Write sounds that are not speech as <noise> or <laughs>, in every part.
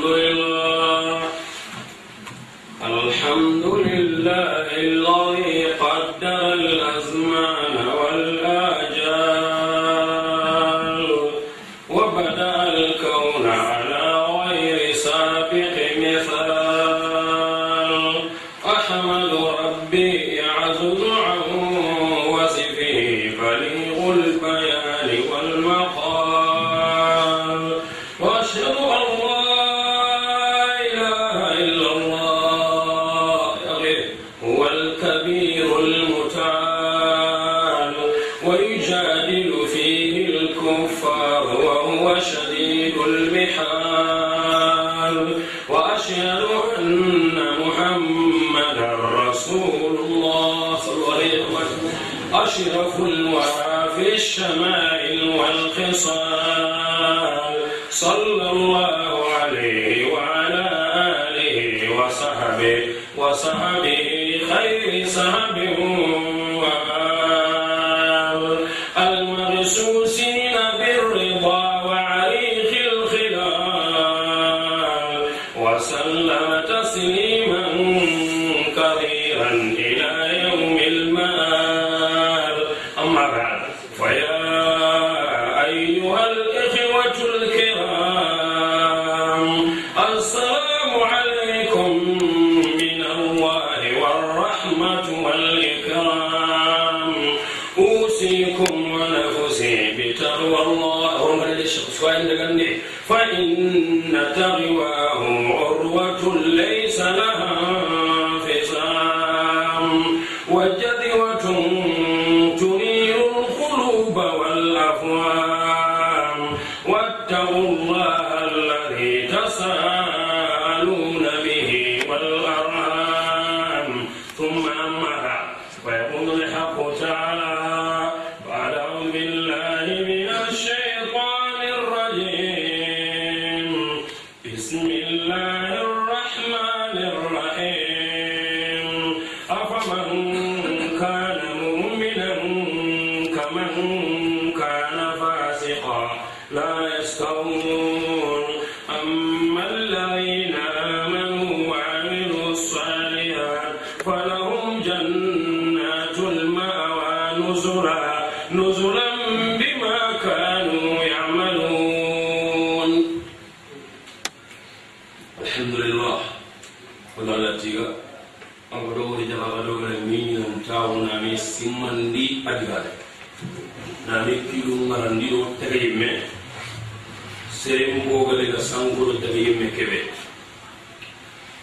Hallelujah. taw nami Simandi adigale nami kilu ngarandiro tege yimme serem bogale ga sangoro tege yimme kebe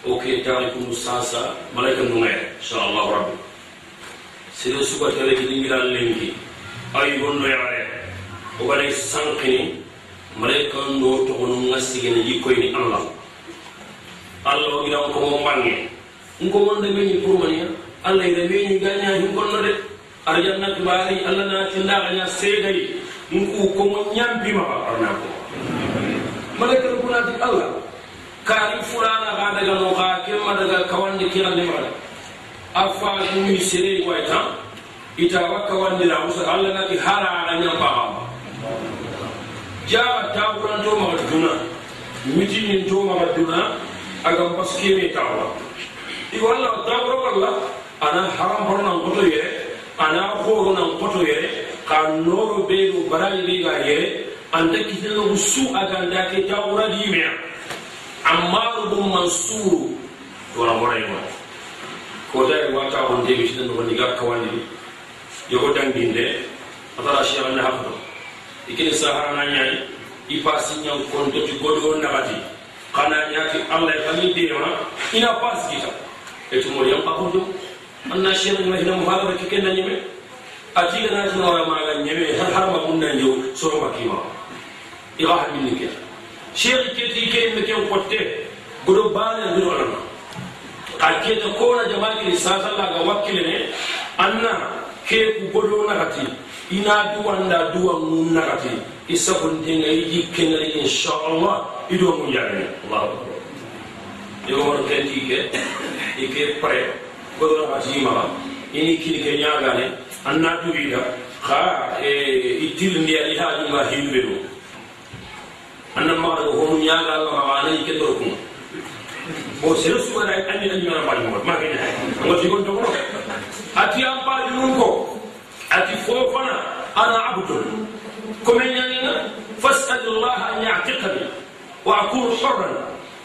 o ke tawi kunu sasa malaika nungaye inshallah rabbi sere suka tele kidingira lengi ay gonno yare o gale sankini malaika ndo to gono ngasigene jikoyni allah. Allah o gidan ko mo bangi ngo mon de meni pour mania? allah ida leñi gaña hin gonno de aɗa jannat mbaari allah naati ndaxaña seeday nku komo ñambima ba arna ko malakal kunati allah kaari fulana xa daga no xa kema daga kawande kirande maɗa a faatumi serei way tan ita wa kawandira musa allah nati haraana ñampaxama jaxa taxuranto maxa duna mitinin to maxa duna agam baskeme taxwa i walla taxuro walla anan haramhorunan koto yɛrɛ ana horonan koto yɛrɛ ka noro benu barali be ga yɛrɛ anta kitinagu su a gandake tawuradi yimeya ammaru bu mansuru waramoraima kotaye wata wonde misinanogondiga kawandini yogo danginde atara shekhane hakno ikini saharana ñayi i pasiñan kontoti godogo nagati kana ñaki allah e kami deema ina pas kita etumoriyan pakoto yam pakudu anna shena ngina hina muhaga ke kenna nyime atiga na tuna wala maga nyeme har har ma bunda njo soro makima iga habini ke sheri ke ti ke me ke kotte godo bana ngiro alama ka ke ta kona jama'a ke sa sallah ga wakile ne anna ke ku godo na kati ina duwanda duwan mun na kati isa kun dinga yi kenari insha Allah ido mun yare Allahu akbar yo wor ken ke ike pare godona hatimama ini kili ke ñagane anna duɓida xa e, ittirndi ali haajunga himɓe ɗum annan maxaɗo homu ñagaga maxanayi ke dor kuma. Bon c'est le souvent ay ani ani mana mbaji mo ma ke ne ngo ti gon to ko ati am baaji mun ko ati fofana ana abdul ko men ñanina fas'alullah an ya'tiqani wa akunu hurran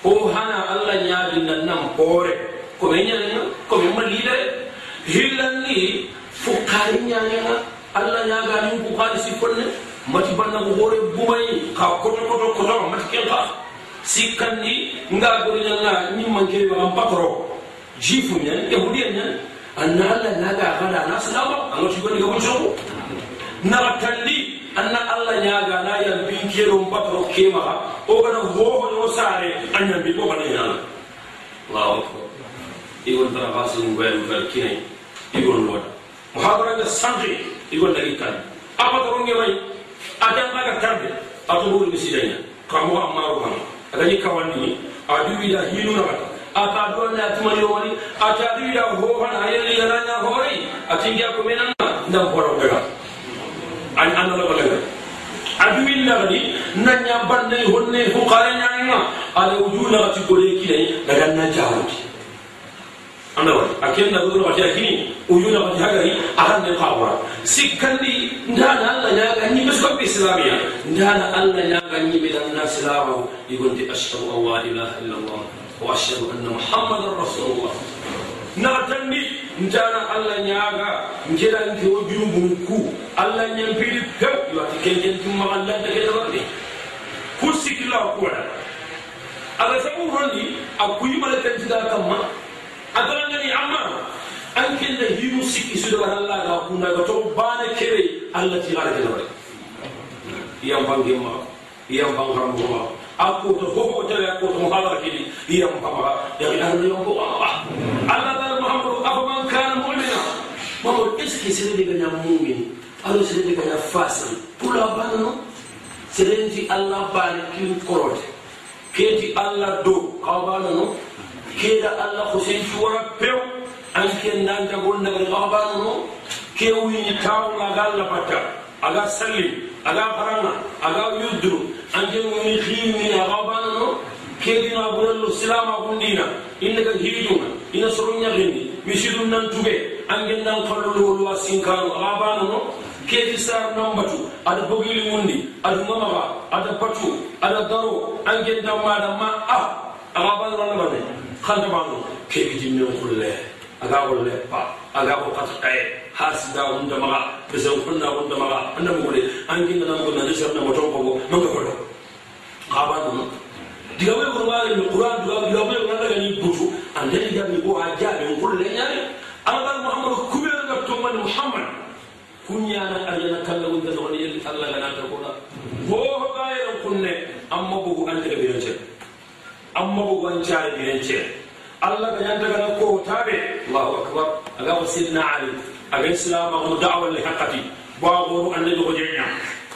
o hana allah ñaadinnan nam hoore ko ɓe ñanana ko ɓe ma liidere hillandi fukkari ñañana allah ñaganin bukari sipponne mati bannago hoore bumayi ka koto koto kotoma mati ken ka sikkandi nga goriñanga ñimmankeewaam pakoro jifu ñan yahudiya ñan anna allah na ga gada ana silama anga tigoniga wucoko naratandi anna allah ñaga na yambinkeeɗon pakoro kemaha o gana hohoño saare a ñambi ɗo gana ñana allahu akbar. ఇవంతా రాసిన ముప్పై రూపాయలు కినాయి ఇవ్వండి వాడు మహాపరంగా సండ్రి ఇవ్వండి తగ్గి కాదు అపతరంగ్యమై అదంతగా తండ్రి అతనూరు మెసేజ్ అయినా ప్రభు అమ్మారు మనం రైక వాణ్ణి అడివిడ హీను ఆ తాత్వాన్ని అతిమయో అని ఆ చదివిడ హోహన్ అయ్యని ఎలా హోరై అతిజ్ఞాపమేనన్న ఇందా పోడగా అని అన్నల వల్ల అడివిన్నవని నన్ను అబ్బండి హున్నే హుకారే నాయన అది ఉజూ నచ్చి కొడేకి నగన్న జాగ్రత్త anda wari akenna ɗoɗo wati akini uyuna wati hagari aran ne qawra sikkandi ndana allah ñaga ñimɓe sukaɓe islamia ndana allah ñaga ñimɓe danna silama igonti ashhadu an la ilaha illa llah wa ashhadu anna muhammadan rasulullah natandi ndana allah ñaga jeɗanti o jumbum ku allah ñampiɗi pew iwati kenkentimmaallanta ketawarɗi ku sikkilla o kuwaɗa aga sabu rondi a kuyimala kantida kamma a darangani amma an kenda himu sikki sude war allah ga kundaga to bane kere allah tigara kena wari. Iyam bange ma iyam bang rambo ma akkoto fofo tawi akkoto halar kedi iyam bamaha yai arno yam bo aa allah dara mouhamadou afaman kana mumina? Mamadou est ce que sene digaña mumin? Alo sene digaña fasiri pula banno senenti allah bane kin korote keti allah dow kawa banono keeda allah ko sen cuwora pew an ken nantagol nagari xaxabano no ke wiñi tawla aga labatta aga sallim aga baranga aga yudduru anke wini xiimini a xaxabano no kedina bunallo silama gundina innaka hiijunga ina soro ñaxindi misidum nan tuge angen nan xalluluwoluwa sinkanu axa banono keti sar nambatu aɗa bogili mundi aɗa mamaxa aɗa batu aɗa daro angen dan maɗa ma ah, a axa banonanabane 한다방 개비진명 굴래. 아가골래. 바 아가고 가스타에. 하스다 운다마가 그래서 혼나 운다마가 안나 먹으래. 안긴다 남고 나도. 시험나 못 오고 뭔가 걸려 가봐도 diga bai kurwa ne kuran duwa diga bai kurwa daga ni butu an da diga bai ko hajja ne kullun ya ne an ga muhammadu kuma ga to man muhammad kunya na aljana kallahu da wani yalla Allah ga na ta kula ko ga yaran kunne amma bugu an da bai ya ce amma bu wan jare biren ce Allah ga yanda ga ko tabe Allahu akbar aga wa sidna ali aga islam ga da'wa li haqqati wa guru annabi ko jenya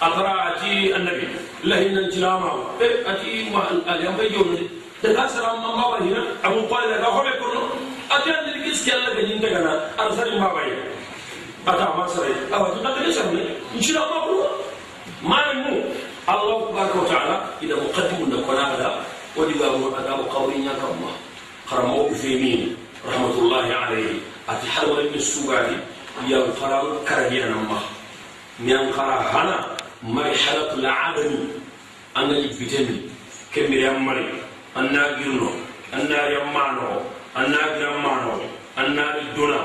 atara ati annabi lahin jilama e ati ma al yam bay jom da ka salam ma ba hina abu qala ga hobe ko ati annabi kiski Allah ga yinda ga arsali ma bay ata ma sare awa to da ga shamne insha Allah ko malamu Allah tabaraka wa ta'ala ida muqaddimun da kona da ودي أداب قولي كما قرمو إثيمين رحمة الله عليه أتي حلوة ابن السوغادي ينقرا كرهي أنما ينقرا هنا مرحلة العدم أنا يبتني كم يمري أنا جنو أنا يمانو أنا يمانو أنا الدنا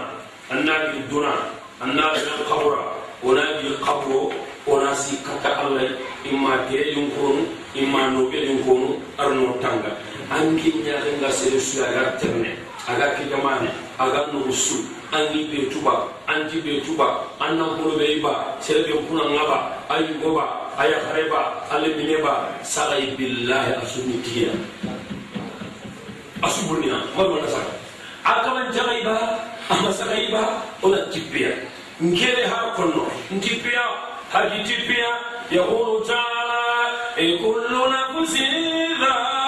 أنا الدنا أنا القبر ونا القبر ونا سكتا الله إما تي ينكرون imma no be din kono arno tanga an kinya nga sere su aga terne aga ki jamane aga no rusu an ni be tuba an ti be tuba an nan ko be ba sere be kuna ngaba ayi goba aya hareba ale mineba sagai billahi asuni tiya asubunia mal wala saka akaman jagaiba ama sagaiba ona tipiya ngere ha konno ntipiya haji tipiya yaqulu ta'ala كل نفس ذائقة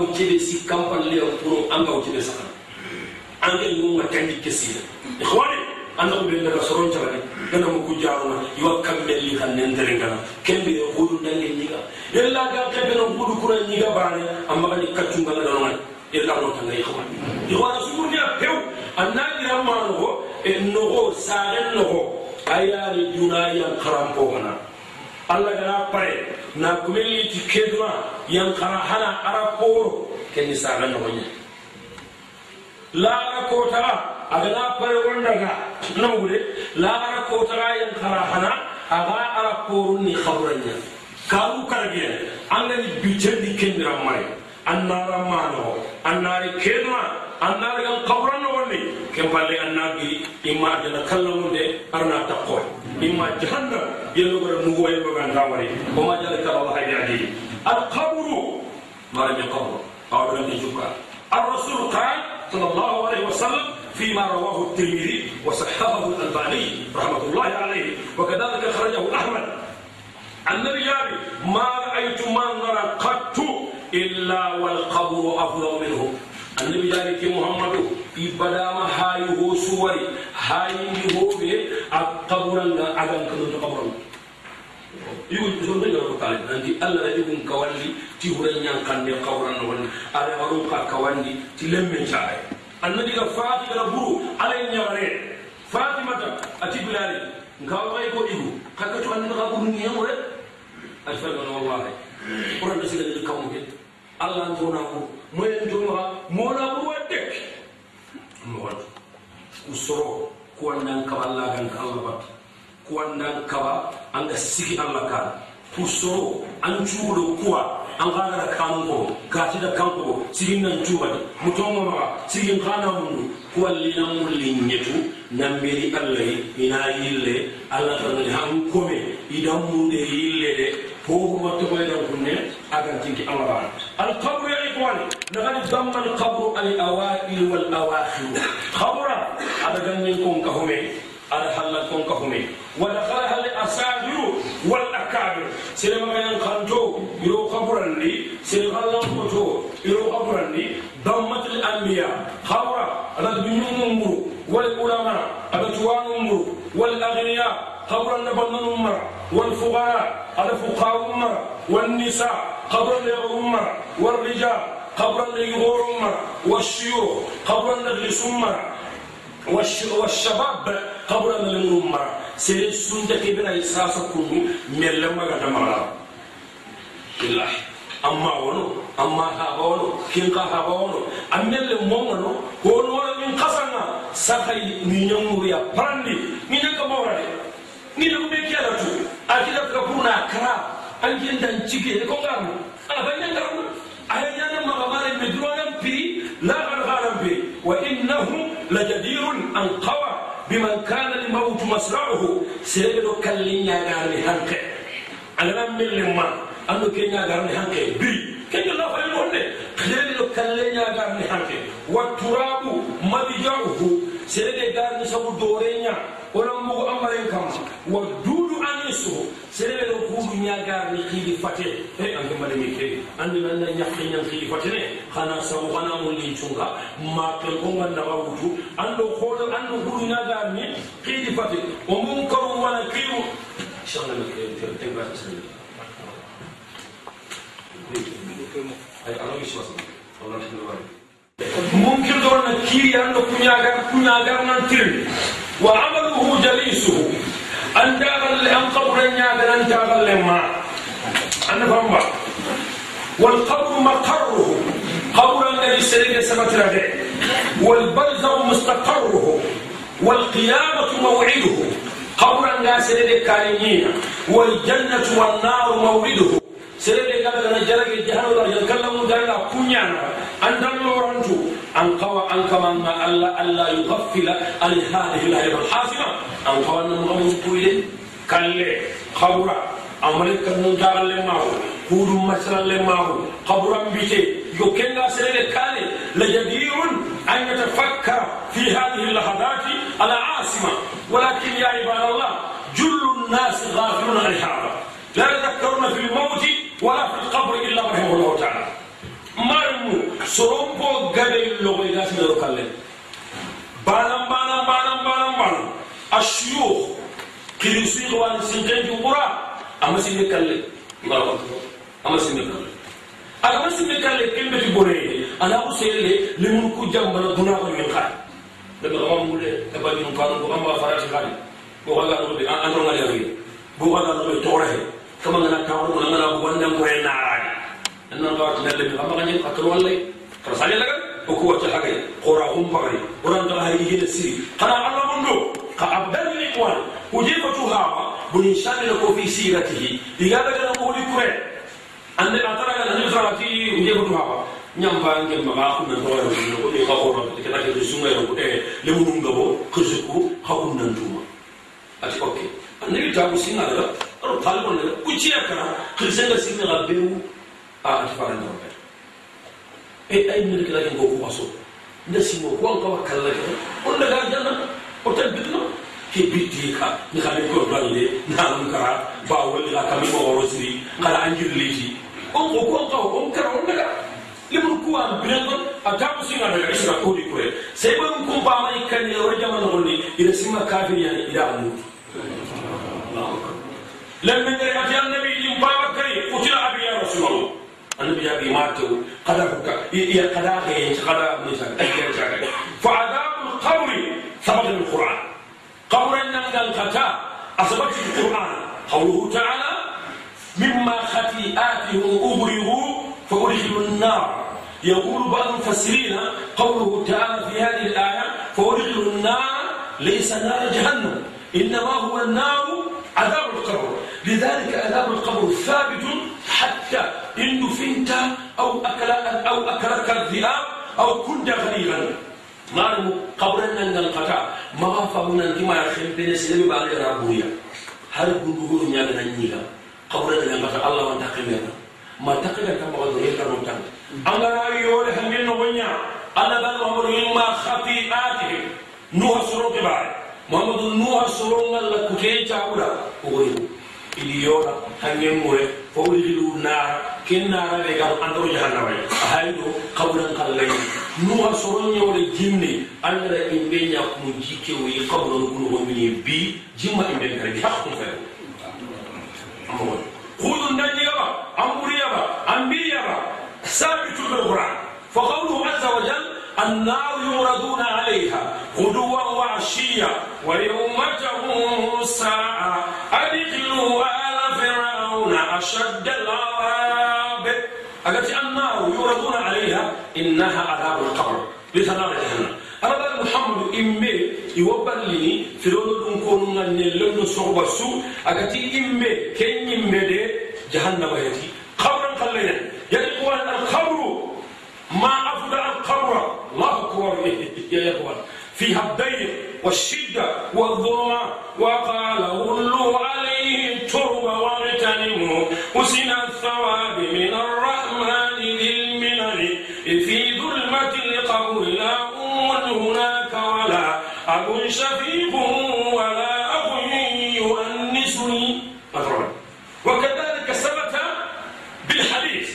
u cebe si kampalle o pour an ka o cebe sagana an ke ninnu ka kandi kesira ಸಾಗಣ್ಣವನ್ನೇ ಲಾರಕೋಟರ ಅದನ್ನ ಪರಿಗೊಂಡಗ ನೌರಿ ಲಾರಕೋಟರ ಎಂಥರ ಹಣ ಅಗ ಅರಪ್ಪೋರು ನೀ ಖಬರಣ್ಯ ಕಾವು ಕರಗೆ ಅಂಗನಿ ಬಿಜೆಪಿ ಕೇಂದ್ರಮ್ಮಾಯಿ ಅನ್ನಾರಮ್ಮನೋ ಅನ್ನಾರಿ ಕೇಂದ್ರ ಅನ್ನಾರಿಗೆ ಖಬರನ್ನು ಬನ್ನಿ ಕೆಂಪಲ್ಲಿ ಅನ್ನಾಗಿ ಇಮ್ಮ ಜನ ಕಲ್ಲ ಮುಂದೆ ಅರ್ಣ ತಕ್ಕೋ ಇಮ್ಮ ಜಹನ್ನ ಎಲ್ಲುಗರ ಮುಗುವ ಎಂಬ ಗಂಟಾವರಿ ಒಮ್ಮ ಜನ ಕರವ ಹಾಗೆ ಅದು ಖಬರು ಮರಗೆ ಖಬರು aw dan juka الرسول قال صلى الله عليه وسلم فيما رواه الترمذي وصححه الألباني رحمة الله عليه وكذلك أخرجه أحمد. النبي جابر ما رأيت منظرا قط إلا والقبر أفضل منه. النبي جابر محمد إبدام هاي هو سوري هاي هو في القبر كنت yugo jonno ñono kale nanti allah na yugum kawandi ti huran ñankande kawran noon ala warum ka kawandi ti lemmen caaye. Annabi ga faati gara buru ala ñagare fatimata ati bilali ngaway ko igu. Kakkatu annabi ga buru ñemo rek ay fagano wallahi ɓuranda sigani kawmu hen allah ntona ko moyen jomaha mona ɓuru wa dek mo wat u soro ko wannan kam allah gan ka allah batta bat kuwandan kaba an ga sigi allah kan kusoro an cuuɗo kuwa an gagara kanun ko gatida kanko ko sigin nan cuubadi mutongo maga sigin kana mundu kuwallina mulli ñetu namberi allah ye ina yille allah tanani han kome idan munde yille de فوهما تبين كنا أجل تنك الله القبر يا إخواني نغني ضم القبر الأوائل والأواخر خبر هذا جنينكم كهمي على حلقكم كهمي ودخلها الأساجر والأكابر. سيما كان خانتو يرو قبرا لي سيما لنقوتو يرو قبرا لي ضمت الأنبياء. خبر على الدنيا والعلماء على توان والأغنياء قبر النبل أمر والفقراء على فقهاء أمر والنساء قبر أمر والرجال قبر يغور أمر والشيوخ قبر النغلس أمر والشباب kabura mele munu mara. Sere sunjake bena ye sasa kunu melle maga damara billahi amma wono amma haba wono kinka haba wono. Ammelle momono hono wona min kasanga. Sakay ni ñamuriya parandi. Ni ñanga mawrade ni ɗum ɓe kelatu akidata ka purna kara ankintan cike ko ngarno ala fa ñangarno aya ñana maga mare me dronan pri la gan ganan pri wa innahum la jadirun an qawa. biman kana al mawt masra'uhu sere do kallinya garni hanke alaram millimma ando kenya garni hanke biri kenya la fa non ne sere do kallinya garni hanke wa turabu madja'uhu sere de garni sabu dorenya wala mugo amaren kam wa dudu anisu serede no kuudu ñagarni xiidi fate e anke mademi ke andi nanna ñakkiñan xiidi fatene xana sabu xana mo lincunga makel ko gannaxa wutu ando xoolo ando kuudu ñagarni xiidi fate o mun karu wala kiiru cheikhname ke tegba ممكن دون كيري أنه كنياغر كنياغر نانتير وعمله جليسه أن داغل أن داغل ما. أنا فهم والقبر مقره. قبر الذي سرق سبتره والبرزخ مستقره. والقيامة موعده. قبر الذي سرق كارينينا والجنة والنار مورده سيدي قبل أن جرق الجهنم الله يتكلم جانا كنيا أن تنور أنتو أن قوى أن كما أن الله ألا يغفل عن هذه الأيام الحاسمة. أن قوى أن مغم سكويل كالي خبرا أمريكا نجار لماهو كود مسرا لماهو خبرا بيتي. يوكينا سيدي كالي. لجدير أن يتفكر في هذه اللحظات على عاصمة. ولكن يا عباد الله جل الناس غافلون عن الحرب لا يتذكرون في الموت ولا في القبر الا رحمه الله تعالى marmu sorompo gabe logo ina sina kalle banam banam banam banam banam ashuyukh kilisi wan sinjeji qura ama sinne kalle ngalo ama sinne kalle aga sinne kalle kembe ti bore ana ko sele limun ku jambala duna ko min khay daga mamam mule tabani ko ko amba farati khali bogaga no be an ro ngari ari bogaga no be tore kama ngana kawru ngana ngana wannan ko yana arani annan ga wata lalle amma kan yin katul wallahi to sai laga ko ko ta hagai qura hum bari quran da hari hida siri kana allah mundo ka abdal ni kwan kuje ko tu hawa bunin shamil ko fi siratihi diga daga na muli kure ande na tara na ni sara ti kuje ko tu hawa ñamba ngel ma baaxu na do waro ni ko e ko ko ti ka ke su ngai ko e le mu ngabo ko ko hakun nan tuma ati okay annabi tabu singa da la aro talbo ne kuciya kana kirsenga singa la bewu a ati fara no be e ay min kala ko ko aso nda simo ko ko kala ke on daga janna o tan bitno ke bitti ka ni kala ko dalle na mun kara ba wali la kami ko woro siri kala anjir liti on ko ko ko on kara on daga limun kuwa binan a tabu singa daga isra ko di kure sai ban kun ba mai kan ne wajen mana ne ila singa kafir yani ila amutu لما أتى النبي بابا كريم قتل أبي يا رسول الله. النبي أبي ماتوا قدرك. يا قداك قدر. فعذاب القبر ثبت القرآن. قبر أن القتاء أثبت في القرآن. قوله تعالى مما خطيئاتهم أبرغوا فأدخلوا النار. يقول بعض المفسرين قوله تعالى في هذه الآية فأدخلوا النار ليس نار جهنم. إنما هو النار عذاب القبر. لذلك عذاب القبر ثابت حتى إن دفنت أو أكل أو أكلك الذئاب أو كنت غريبا نار قبرنا أن القطع ما فهمنا كما يخل بين سلم بعد رابويا هل كنتم نيانا نيلا قبرنا أن القطع الله وانت قمنا ما تقدر كما قد يلقى نمتان أنا همين نبنيا أنا بل أمر مما خطيئاتهم. نوح سرق بعد mamadu nuha sorongal la kute jagura ogoyi ili yoda hangen mure fo wirilu nara ken nara be gar andaro jahannama ya haydo qawlan qallayi nuha soronye wala jinne andara imbe nya kunu jike wi qawlan kunu gomini bi jimma imbe kare bi hakkun fa amon khudun nanyi gaba amburiya ba ambiya ba sabitu bil qur'an fa qawluhu azza wa jalla النار يعرضون عليها غدوا وعشيا ويوم تقوم الساعة أدخلوا آل فرعون أشد العذاب؟ التي النار يعرضون عليها إنها عذاب القبر. لثنار جهنم. أنا محمد إمي يوبلني في لون كون نلون صعب السوء أكتي إمي كن إمي جهنم يتي. قبرا قلنا إخوان القبر ما أفضل القبر الله أكبر. <laughs> يا إخوان. فيها الضيق والشدة والظلمة. وقال غلوا عليه الترب واغتنموا. حسن الثواب من الرحمن ذي المنن. في ظلمة القبر لا أم هناك ولا أب شفيق ولا أخ يؤنسني. وكذلك ثبت بالحديث.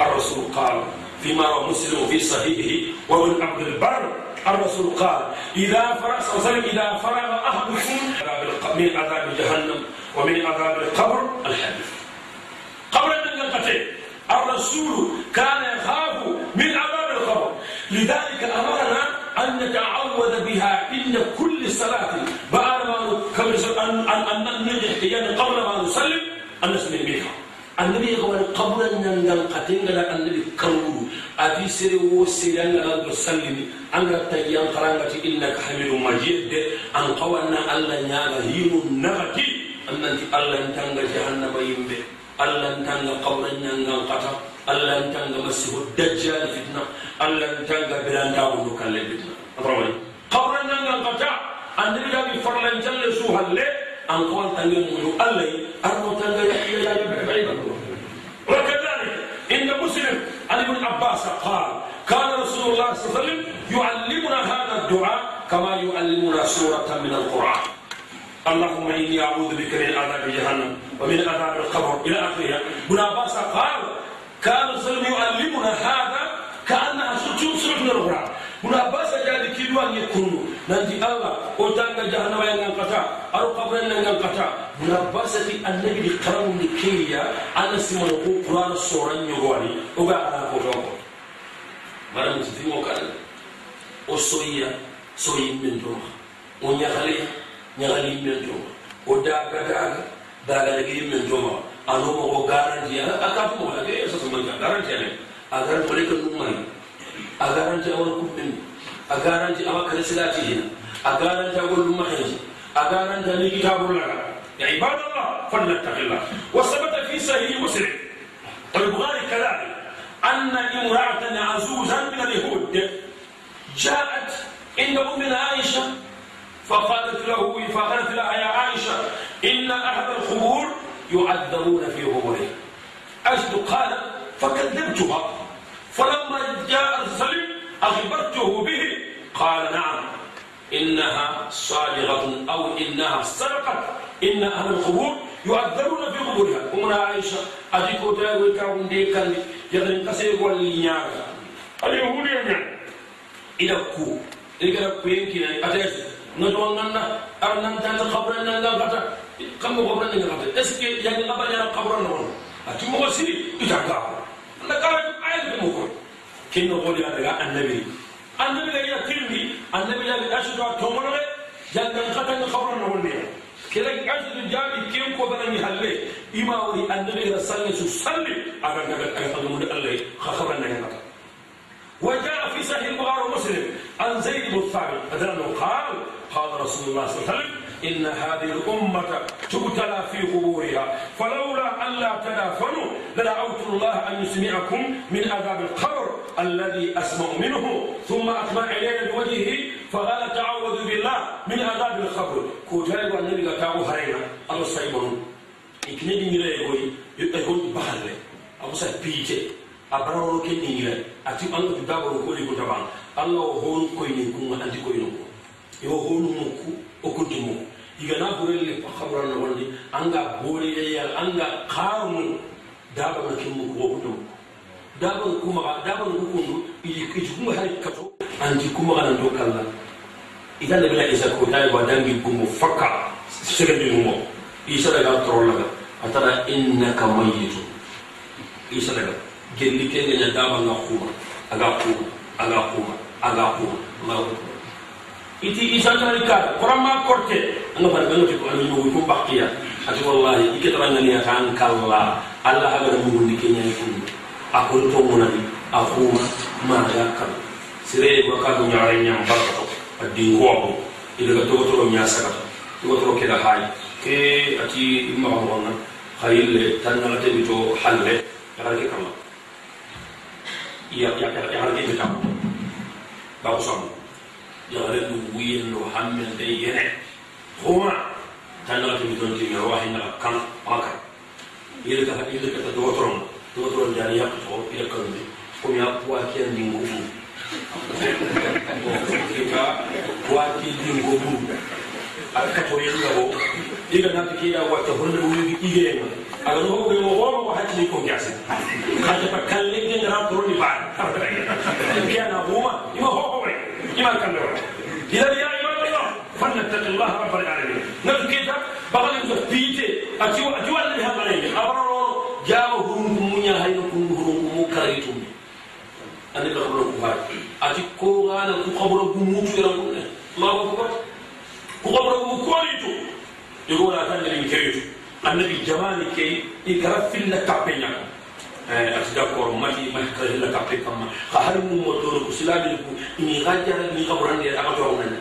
الرسول فيما روى مسلم في صحيحه وابن عبد البر الرسول قال إذا فرغ صلى الله عليه وسلم إذا فرغ أحدكم من عذاب جهنم ومن عذاب القبر الحديث. قبل أن ننقطع الرسول كان يخاف من عذاب القبر. لذلك أمرنا أن نتعوذ بها. عند كل صلاة بعد ما أن أن ننجح يعني قبل ما نسلم أن نسلم بها النبي قبل قبل أن ينقل قتيل على النبي كرم أبي سر وسر أن لا تسلم. أن تيان قرانك إنك حمل مجيد. أن قوانا الله نعلم هيم نعتي أن أنت الله أن تنجى جهنم يمبي الله أن تنجى قبل أن ينقل قتيل الله أن تنجى مسيح الدجال فينا الله أن تنجى بلان داون كله فينا أتروني قبل أن ينقل قتيل أن النبي قبل فرلا جل سوهل. أن قوانا تنجى مجيد الله أن تنجى يحيى عن ابن عباس قال كان رسول الله صلى الله عليه وسلم يعلمنا هذا الدعاء كما يعلمنا سورة من القرآن. اللهم إني أعوذ بك من عذاب جهنم ومن عذاب القبر. إلى آخره. ابن عباس قال كان رسول يعلمنا هذا كأنها سورة من القرآن. unapasa jadi kilwa nyekundu nanti allah otanga jahanama yang engkau kabura aru unapasa ti annabi di karamu di keya di simona ko qur'ana ada nyogwani oga ala ko tonko ada mutimo kan? O soyiya soyi men to o nyakale nyakali men to o daga daga daga daga men anu mau mo garantiya akatu mo daga eso so man garantiya ne agar ko le hina a garanti awal dum mahiji a garanti ni kitabul la يا عباد الله فلنتق الله. وثبت في صحيح مسلم والبخاري كذلك أن امرأة عزوزا من اليهود جاءت عند أمنا عائشة فقالت له فقالت لها يا عائشة إن أهل القبور يعذبون في قبورهم. أجد قال فكذبتها. فلما جاء السلم أخبرته به قال نعم إنها صادقة أو إنها سرقت إن أهل القبور يعذبون في قبورها. أمنا عائشة أديكو تاوي كاون دي كان يغن كسي واللي نياغا اليهود يعني إلى كو إلى كوين كنا أتاس نجوا ننا أرنا تان قبر ننا غتا كم قبر ننا غتا إسكي يعني قبر ننا قبر ننا أتي موسي إتاكا نكارك آية مكو كنا قولي أدغا النبي. النبي لا يتلمي النبي لا أشهد أتومنا جنن قتل قبر ننا kela ajdu jaabi ken ko bana ni halle ima wari annabi ra salli su salli aga daga xamu de allah xaban na ngata وجاء في صحيح البخاري ومسلم عن زيد بن ثابت. قال قال رسول الله صلى الله عليه وسلم إن هذه الأمة تبتلى في قبورها. فلولا أن لا تدافنوا لدعوت الله أن يسمعكم من عذاب القبر الذي أسمع منه. ثم أقبل علينا بوجهه فقال تعوذوا بالله من عذاب القبر. كوتاي والنبي كاو هرينا الله سايبون إكني نيلا يقول بحر أبو سا بيجي. أبرارو كني نيلا أتي الله تدابر كولي كتبان الله هون كويني كون أنتي كوينو yo honu muku okunti muku igana burelle khabran no iga igana gurelle pakabran nogondi anga bolileya anga kharmu karumu dabanga kimmu kuwokutum dabanga kumaga dabanga kukundu itikuma hay kato anti kumaga nanto ida ita nabila isa ko kotaye wa dangi gumo fakka segendi mo isa daga torollaga atara innaka mayitu isa daga gelli kengenya dabanga kuma aga kuma aga kuma aga kuma allahu iti isantani ka korama korte anga bar ngati ko anu nyoy ko bakiya ati wallahi ike ni kan kala allah haga mu ni kenya ni kun akon to monani akuma ma ya kan sire ko ka do nyaare nyam barka to adi ko ida ga to to nya saka to to ke da hay ke ati ma ko wona khayille tan na te to halle ya ga ke kama ya ya ya ga ke kama ba ko يغرقوا بويل وحمل دي ينع خوما تلغت بدون تيمي رواحي نغكان أكر إلك إلك تدوترون تدوترون جاني يقطعوا إلى كندي قم يقوى كيان دينكم كيفا قوى كيان دينكم أكتو يغلقوا إلا نبكي أو تهرن بويل إيجينا أنا هو بيوم غور ما حد يكون جاسم. هذا بكلم جنرال دروني بعد. كيان أبوما يبغى هو إيمان كان له. إذا يا عباد الله فلنتق الله رب العالمين. نفس كيتا بغل يوسف بيتي أتيو أتيو اللي هذا لي أبرر جاو هرون منيا هاي نكون هرون مكريتم أنا بقول لكم هاي. أتي كوغانا كقبر بموت يرون الله أكبر. كقبر بمكوليتو يقول أتاني من كيتو النبي جمالي كي يكرف في اللي ati d'accord mati mati kala hilla kappe kamma ka har mu mo doro ko silami ko ni gajjara ni kabran ni aka to nan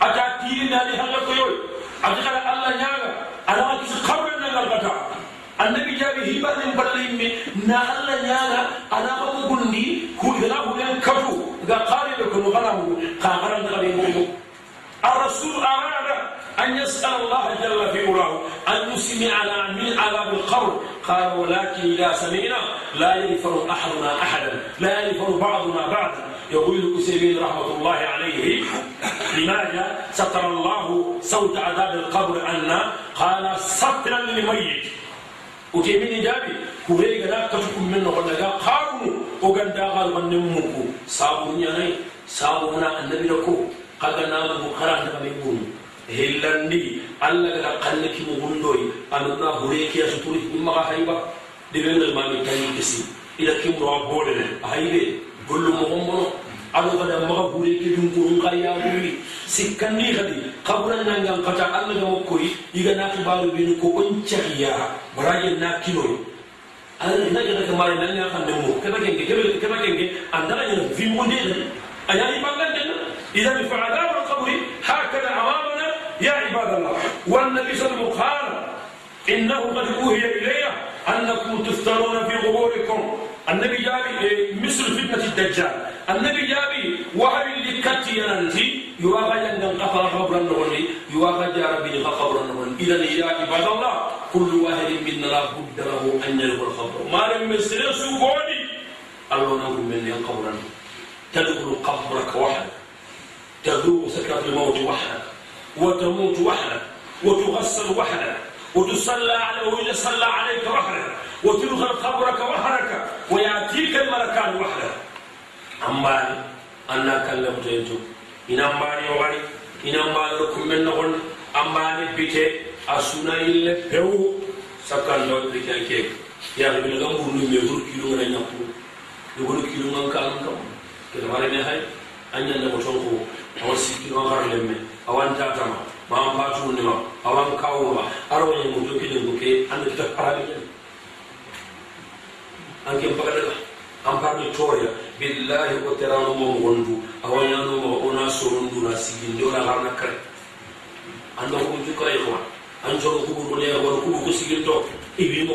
ata tiri na ni halla ko yoy ati kala allah nyaaga ala ma kisi kabran na galgata annabi jabi hibanin ballimme na allah nyaaga ala ma ko gundi ku igana ku yan katu ga qari ko no gana mu ka garan da mu الرسول أراد أن يسأل الله جل في علاه. أن يسمع على من عذاب القبر؟ قال ولكن إذا سمعنا لا يغفر أحدنا بعضنا بعض يقول الأسيمين رحمة الله عليه لماذا ستر الله صوت عذاب القبر أن قال سترا للميت. وتيمين جابي كوري غدا كتكم من قارن وغن داغال من نمكو سابو نياني سابو نا النبي لكو. kaganamugu karantaɓe ɓuru hellandi allah gaga kannakimo wundoyi anona hurekiya suturi immaga hayba. Deɓegemami tawi kesi. Ila kimroa boɗene a hayɓe gollu mogombono aɗo kada maga hureke ɗum kurun ka yaɓuri sikkanni kadi kaɓuranangan kata allah ga mokkoyi igana kibaru ɓeni ko on cahiya baraje na kinoyi alaɗaƴatake mari nanga kande mo keɓakenge keɓakenge andarañana vimundena a yayi ɓangantena idan fa adab al qabri hakada amamana ya ibadallah wan nabi sallallahu alaihi wasallam إنه قد أوهي إلي أنكم تفترون في قبوركم. النبي جابي مثل فتنة الدجال. النبي جابي وهل اللي كتي ينتي يواغا يندن قفر قبر النوني يواغا جاربي قبر النوني. إذا يا عباد الله كل واحد منا لا بد له أن يلقى القبر. ما لم يسر سوغوني الله من القبر تدخل قبرك وحدك تذوق سكرة الموت وحدك وتموت وحدك وتغسل وحدك وتصلى عليه ويصلى عليك وحدك وتدخل قبرك وحدك ويأتيك الملكان وحدك أما أنا كلمت ينتو إن أمباني وغني إن أمباني لكم من نغن أمباني بيتي أسونا إلا بيو. سكان دو بيتي يا ربي لغم بنو ميغور كيلو غنا نيكو يقول كيلو غنا كالم كم؟ كده مالي نهاي أنيا نبوتونكو أوسي awa sikkiɗon harlen men awan tatama mawan patundema awan kawoma aroñen mo jogiɗen ko ke anda kita paraɓe ƴen anken bagaɗaga billahi ko teranoma gondu awañanoma ona soronduna sigginde ona harna kare. Anda komo jukka e koma an coro kuɓuɗo leya gono kuɓu ko siginto iwimo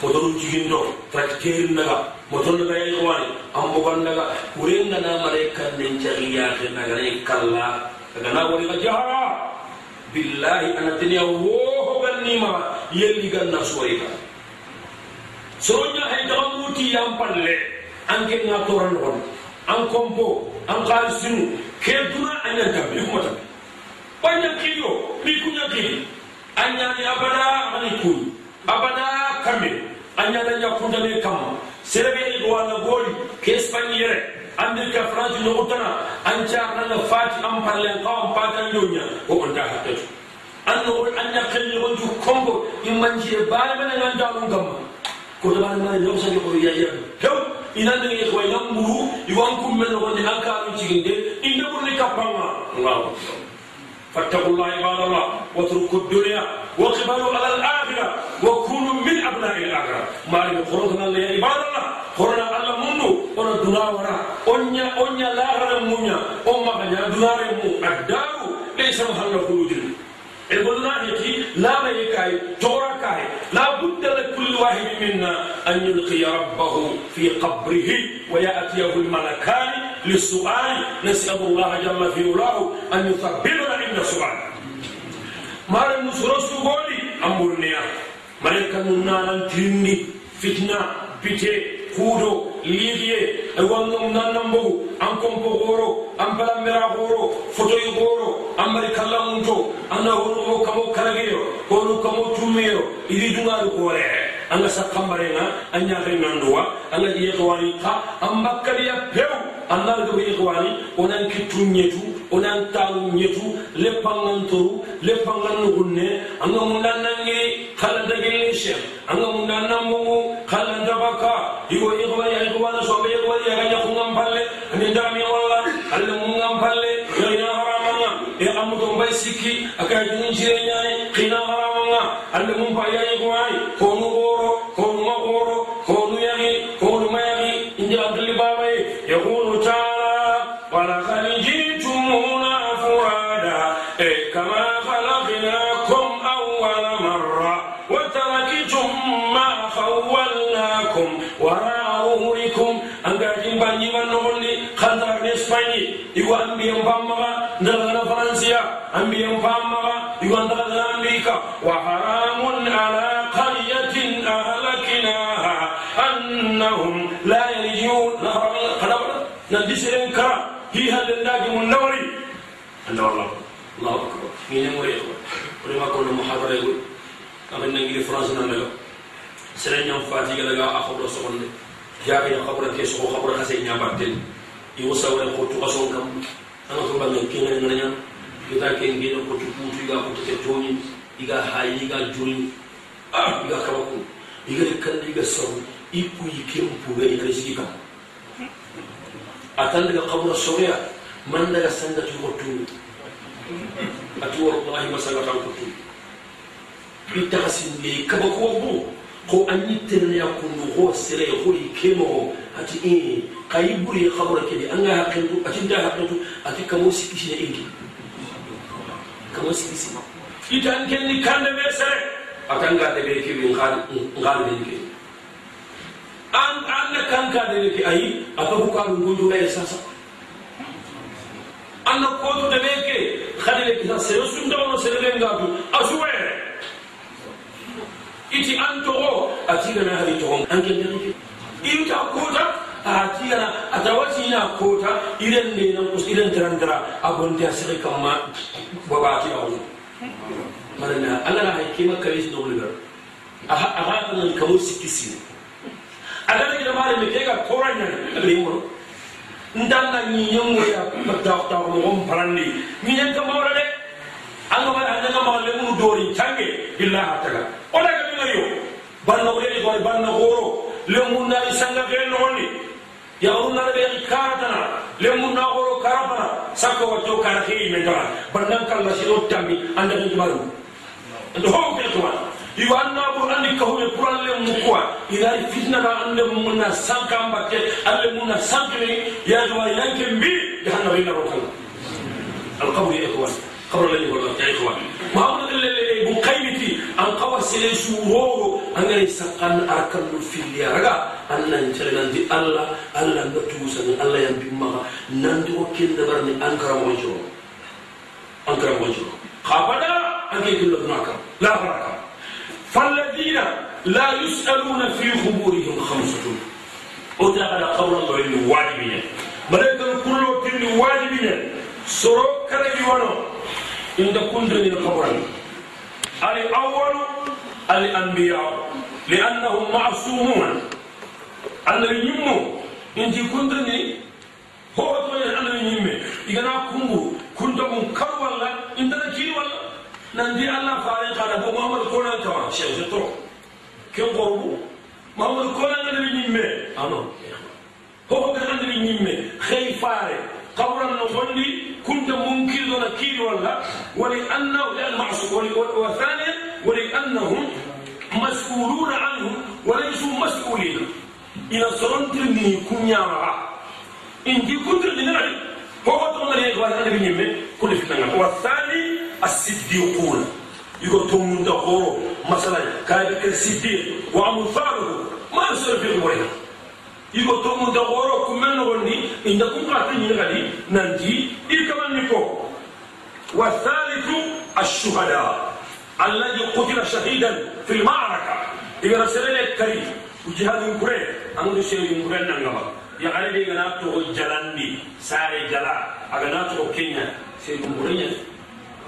podorujigindɔ tatikerindaga motondabayayogwani ambogandaga urengana malaikan nagare naganai kalla agana wariga jaha billahi anateniya wohogannima yelliganna suwariga soronya haydagambuti yampalle anke nga toranogon an kompo an kaalisinu kentuna anyantambe kumatabe banyankiyo mikunyakili anyani abada ani kuyi abada kambe anyana yakundane kam serebe edwana goli ke espagne yere. Amerika france no utana an carnanga fati am parlen kawam patan doña o on da hattatu anno an yakkelle wonju kombo immanjire baale mene gandaɗum gamma ko dabane mane yawsani koto yayyan hew inandege koye nan mburu iwankummen nogonde hankarum ciginde inde ɓurni kappanga ngawa فاتقوا الله عباد الله واتركوا الدنيا واقبلوا على الآخرة وكونوا من أبناء الآخرة. ما لم خرجنا يا عباد الله خرجنا الله ولا دنا ورا اونيا اونيا لا غير منيا امما كان دنا مو الدار ليس محل البلدان لا ميكاي تورا كاي لا بد لكل واحد منا أن يلقي ربه في قبره ويأتيه الملكان للسؤال. نسأل الله جل في علاه أن يثبتنا عند السؤال ما لم نسرس قولي أمرنيا ملكا نانا ترني فتنة بيتي. kuudo liidiye e wannum nannam an kompo gooro an balammira gooro fotoyi gooro an bari kalla mum to anna honumo kamo karageyo honu kamo tummeyo idi duŋaari koore an ga sakkambarenga an ñaafe nanduwa an ga ƴeetowani ka an bakkariya pew allah gabo e ihwani onan kittu ñetu onan taanu ñetu leppangan toru leppangan nugunne anga mundannangi kala dagille cheikh anga mundannambogu kala dabaka igo ihwani ihwana soɓe ihwani yagañakungan palle ani ndami walla alla mungan palle yagina haramanga e ammuto mbay sikki akaytunin e jire ñani qina haramanga. Alla mum paya ihwani konu ɓoro konu ma ɓoro konu yagi konu ma yagi indi abdullibar أنبياء فامغا يقول ندغنا أمريكا وحرام على قرية أهلكناها أنهم لا يرجون nan diseren kara hi halle ndaji mun nawari anda wallah allahu akbar ni ne moye ko ko ma ko no muhadara ko amen nangi france nan daga sere nyam fati ga daga a khobro so gonde jaabe ya khabra ke so khabra khase nyabaten i wasawre ko to ason kam ana ko bangal kenga ngana ita ke ngena ko tukutu iga ko ke toni iga hayi iga juri ah iga kaba ko iga kan iga sawu iku yike mpuga iga sika atan daga qabra sawya man daga sanda tu ko tu atu wallahi masala tan ko tu ita kasin le kaba ko anyi terne ya kunu ko sere ko ikemo ati eh kayi buri khabra kedi anga hakintu ati da hakintu ati kamo sikisi ne ingi kamo sigi itan kendi kande be sere atan gade be ke bin khal ngal be ke an an kan ka de ke ayi aka ko ka ngudu ay sasa an ko to de be ke khadile ke sere sun da wono sere le ngadu asuwe iti an to ati na hali to an ke de ke iu ta ko ta a tiyana a atiyana atawatina kota iren ne nan kus iren tirantara abun da sai kan ma babati a wuri marina Allah na haike maka yi da wulgar. A haɗin alkawar su kisi a sikisi Allah ma da mai kai ga koran nan abin ndanga ñiñam moya dax tax mo gom parandi ñiñam ka mawra an gaba da anda ka mawra mu dori tangi illa taala o daga mi ngayo ban na wuri ko ban na goro. Le na na sanga gel noni yawrunana ɓe karatana lembunna horo karatana sakko watto kara heewi men tara bandan kalla si ɗon tambi andata jumaru nde howo kene tuman yo annaɓur andi kahuɓe pour alle mum kuwa inari fitnata alle mumna sanka mbatte alle mumna sankini yaade wa yanke mbi jahannaba inaro tan alkabri e jahanna ina rokal القول يا اخوان قبل الذي والله يا اخوان ما هو اللي بقيمتي ان قوى سلي سورو ان يسقن اركن في اليرغا ان نجلنا دي الله الله نتوسن الله ينبي ما نندي وكيل دبرني انكر وجهه انكر وجهه خابدا ان يقول لك لا بركه فالذين لا يسالون في خبورهم خمسه وتعالى قول الله الواجبين ملائكة كل كل واجبين soro karaji wono inde kundunil koɓoran ali awalu ali anbiyau li annahum masumuna annabi ñimmo in ji kunduni hootoñen annabi ñimme igana kungu kuntogum kar walla indana kiri walla nandi allah faren kana bo mahamadou konan kawa chef de trop ken korbu mahamadou konan annabi ñimme ano hoko kan annabi ñimme xey faare قولا نظني كنت ممكن نكير ولا ولأنه وثانيا ولأنهم مسؤولون عنه وليسوا مسؤولين. إن صرنتني كن يارا إن دي كنت لنعي هو تقول لي إخوان أنا بنيمة كل فتنة. والثاني الصديقون. يقول توم دقورو مثلا كايبك الصديق وأمثاله ما يصير في الغريب igo to mun da woro ku men wonni inda kun ka tin yin gadi nanti i kaman ni ko wa thalithu ash-shuhada alladhi qutila shahidan fi al-ma'raka iga rasulele kari jihad kure do sey kure nan ngaba ya ale de gana to jalandi sare jala aga na to kenya sey kure nya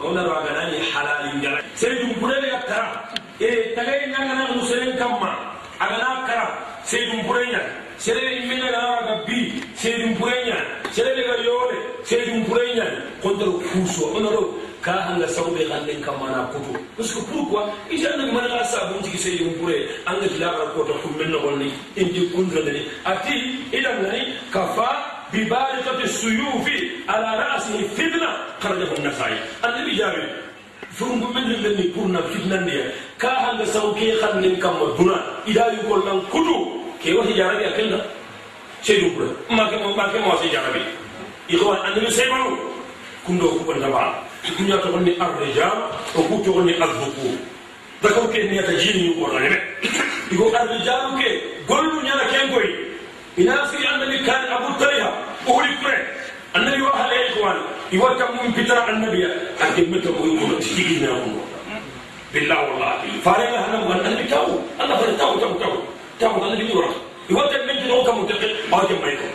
ona ro aga nani halalin jala sey kure ya kara e tagay nanga na musulin kamma aga na kara sey kure nya serele imena naara bi seedin pureña serele ga yoole seedin pureña kontoro kuuso onoro ka hanga sawbe ganden kamana koto parce que pourquoi ijanag mana ga sabun tigi seedin pure anga tilaara kota kummen nogonni indi kundrendeni ati ilangani kafa ببارقة دونا kewa si jarabi akil na se dubra ma ke ma ke ma si jarabi iko an ni se manu kundo ko ko ndaba ko nyato ko ni ar rija ko ko to ko ni ar buku da ko ke ni ata jini ko ra ne iko ar rija ko ke golu nyana ken koy ina fi an ni kan abu tayha ko ri pre an ni wa hale ko an i wa ta mun pitara an nabiya ak ke meto ko ko ti gi na ko billah wallahi fare ma hanam wan an ni tawo allah fare tawo tawo tawo ko tigi na ko billahi wallahi farenga hanam gan annabi taw allah fa taw taw taw taw kan ni wala i wata men to kam to ke o ke mai ko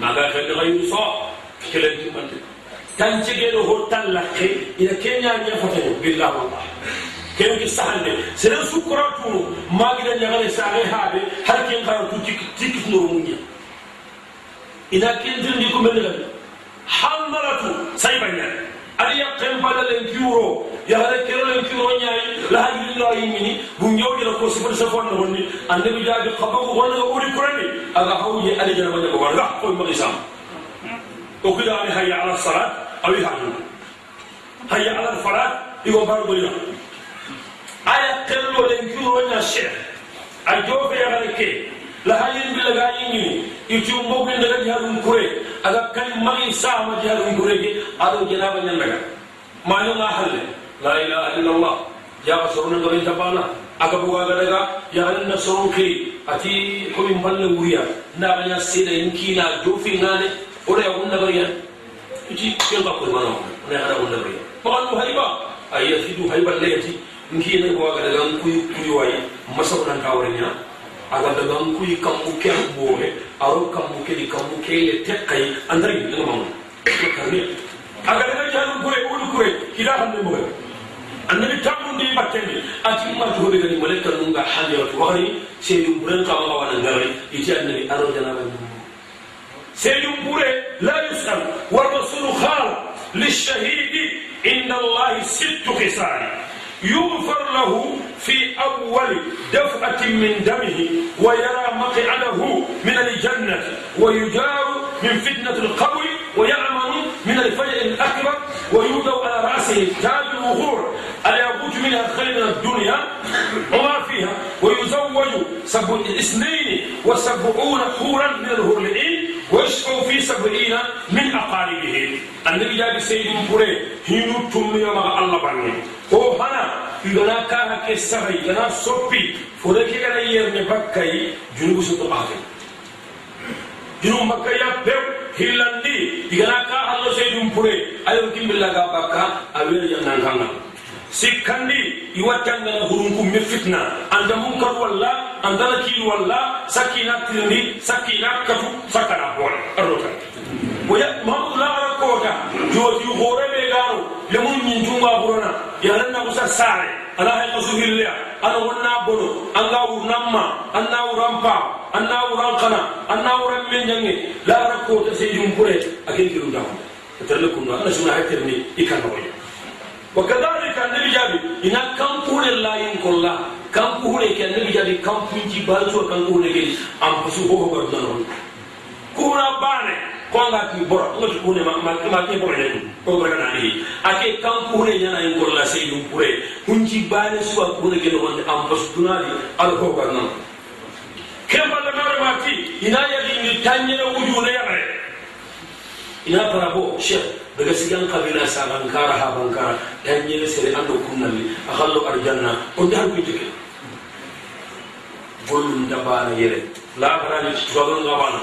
maga xel xayu so kelen ti man tan cege do ho tan la ke ina kenya nya fata billahi wallah ken ki sahande sere sukura tu magi da nyagale sare habe har ken kara tu tik tik no munya ina ken din di ko men la hamalatu saybanya ali ya ken bada len kiuro ya hada kero len kiuro nyaay la hajri la yimini bu ñew dina ko sifal sa fon wonni annabi jaadi xabagu wonna ko uri kurani aga hawje ali jana wanya ko wala ko ma isam o kida ali hayya ala salat awi hadu hayya ala falat igo bar bolina aya kello len kiuro nya sheikh a jofe ya hada ke lahayindi laga yiñini itu mbogni daga jihadum kure aga kali mali sama jihadum kure ge ado janaba nyandaga manu ma halle la ilaha illallah ya rasulna gari tabana aga buga daga ya hanna soruki ati ko min balle wuriya na banya sida inki na jofi ngane ore gunna gari ya uti kelba ko mano ne hada gunna gari ma alu haiba ayasidu haiba lati inki ne buga daga kuyu kuyu wayi masabran kawrenya aga daga kuy kammu ke bohe aro kammu ke di kammu ke le tekkai andari ne mamu karni aga daga jalu kure ulu kure kila hande mo annabi tamun di battende ati ma to be gani malaika nunga hande wa wari seydum buren kama wa wana ngari iti annabi aro janaba bure la yusal wa rasulu khal للشهيد إن الله ست خصال يغفر له في أول دفعة من دمه ويرى مقعده من الجنة ويجار من فتنة القبر ويأمن من الفجر الأكبر ويوضع على رأسه تاج الوغور. الياقوت منها خير من الدنيا وما فيها؟ ويزوج سبع اثنين وسبعون حورا من الهور العين ويشفع في سبعين من أقاربه النبي جاب سيد بوري هينو تمي مع الله بني هو هنا يغنا كاها كسري يغنا سوبي فورك يغنا يرني بكاي جنوب سوتو باكي جنوب مكة يا بيو هيلاندي يغنا كاها الله سيد بوري أيوة كم بالله بكا أويل يغنا كانا sikkandi iwattangana hurunku me fitna anda munkar walla andana kiilu walla sakkina tirindi sakkina katu sakkana boole arrota oya mamadou lagara koota jooti hoorebe gaaro lemun ñintunga burona yaranna kusa saare ala hay kasu hilleya ana wonna bono anga wurnamma anna wuran pa anna wuran kana anna wuran men jange lagara koota seydum pure aken kirundako terle kunno ana suna hayterni ikannawoya وكذلك النبي جابي إن كم كون الله ينقل كم كون كي النبي جابي كم كون جي بالسو كم كون كي أم بسوا هو بردنا كون بانه كون غاتي برا نقول كون ما ما ما كي برا يلو كون برا ناني أكيد كم كون ينا ينقل الله سيدم بره كون جي بالسو سوا كون كي نقول أم بسوا دنالي على هو بردنا كم بالله نارماتي إن يلي نتانينا وجونا يا ina parabo cheikh daga sigan kabila sagan kara ha bankara dan yele sere ando kunnalli akhallo arjanna o dal ko jike gollum dabana yele la barani jogon ngabana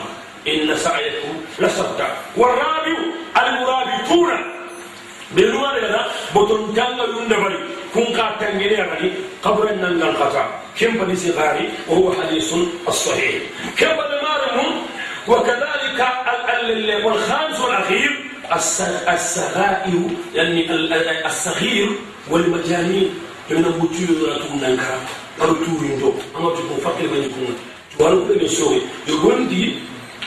إن سعيكم لشتى والرابي المرابطون. بلوا رضا بطن تانغ يندبري كون كاتنجري يعني قبر النعنق قطع. كم بديس غاري وهو حديث الصحيح. كم بدمارهم وكذلك والخامس والأخير. السغائر يعني الصغير والمجانين. من بطيو ذرة النعنق أرتو يندو أما تكون فقير من يكون. تقولون من سوي يقولون دي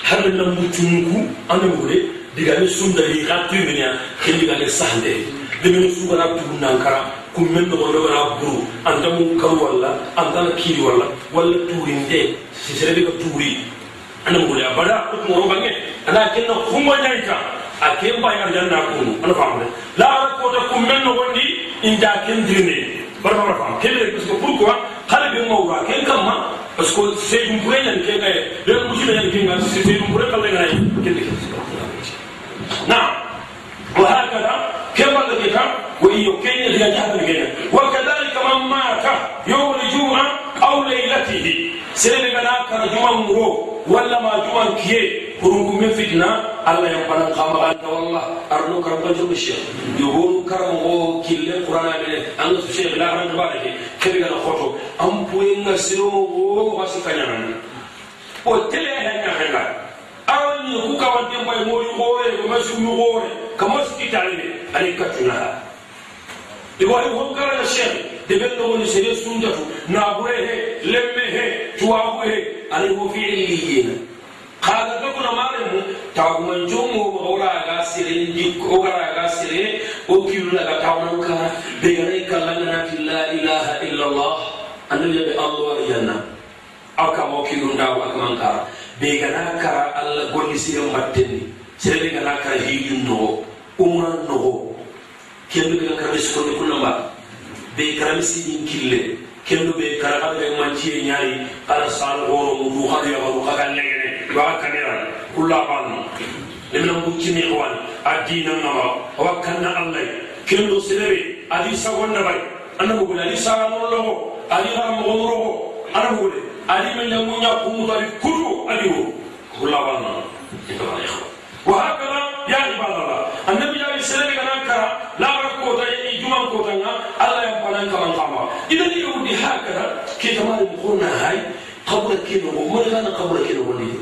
harilla mutungu anemure digani sunda li gatu menya kendi gale sahnde demin sugara tugu nankara kummen nogondo gana buru anta mu karwala antana kiri wala wala turinde siserebe ka turi anemure abada kumoro bange ana kenna kuma nyaita ake mbayar janna kunu ana famre la ko ta ku men no wondi inda kendi ne barba rafa kelle parce que pourquoi qalbi mawra ken kamma parce que seydumpurenga nkengaye lero muchinaya nkenga seydumpuren kalengaye kende na wahakada kembagakeka weiyo kenya liyajahadakenya wakadhalika man mata yo أو ليلته سيدنا كنا كان جمعة مرو ولا ما جمعة كيه كرنكم من فتنة الله يقبل قام أنت والله أرنو كرم رجل الشيخ يقول كرم هو كل القرآن من أن الشيخ لا رد بالك كيف كان خطو أم بوين نسلو هو واسي كنيان وتلي هنا هنا أرني كوكا wante mbay mori gore ko masu mu gore kama ski talbe ani katuna igo ay hon kala e ɓen ɗo woni sere suntatu naabure he lemme he tuwaku he alan wo fi illiyina kaga gaguna mane mu taguman jongomo oraga seren dikko ogaraga sere o kilunaga tawnan kara ɓe ganay kallaganati la ilaha illa llah annabi yaɓe allah ariyanna akamo kilundago akaman kara ɓe gana kara allah golli sere mbattenni sere ɓe gana kara hiɗin nogo umran nogo. Kenduɓe gan kara ɓe sukonde kullamba be karamisiñin kille kendu be karaxadere manciye ñaayi ala sal oro mu duxadu yaxaru xaga negene waxa kanera kulla xanu lemina mucini xwan a dina ngama awa kanna allay kendu sinebe adi sagonnabay ana bugule adi saganoloxo adi xa moxonoroxo ana bugule adi menlemu ñakumutu adi kudu adi wo kulla xanu wahakala yaani balala annabi yaani sinebe gana kara labar kota yini juman kota nga كما قام إذا اليهود هكذا كي تمام يقولون هاي قبر كيلو ومن كان قبر كيلو ولي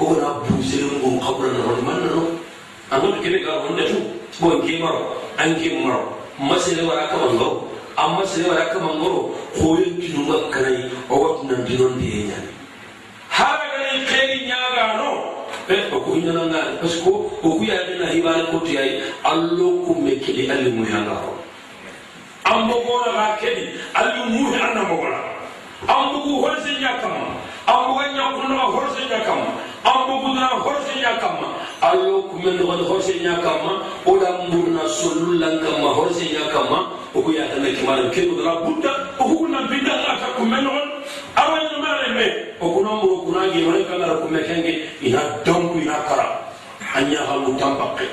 وقال أبو سلم قوم قبر نرد من نرد أقول كده قال هنا شو بون كيمر أن كيمر مسألة ولا كمان غو أما مسألة ولا كمان غو خوي كيلو كناي أوقات نندينون بيني هذا كان خير نياغانو okuhinananga parce que okuyaadena hibaale kotiyayi allo kummekili ali muyangaro an bogola ga kedi allu muhe anna bogola an bugu horse nya kama an buga nya kuno horse nya kama an bugu na horse nya kama allo kumen no horse nya kama oda murna sullulan kama horse nya kama ogu ya tan kimal kedo na budda ogu na bidda ka kumen no awan no mare me ogu no muro kunagi wala kala kumen kenge ina dongu ina kara anya halu tampakke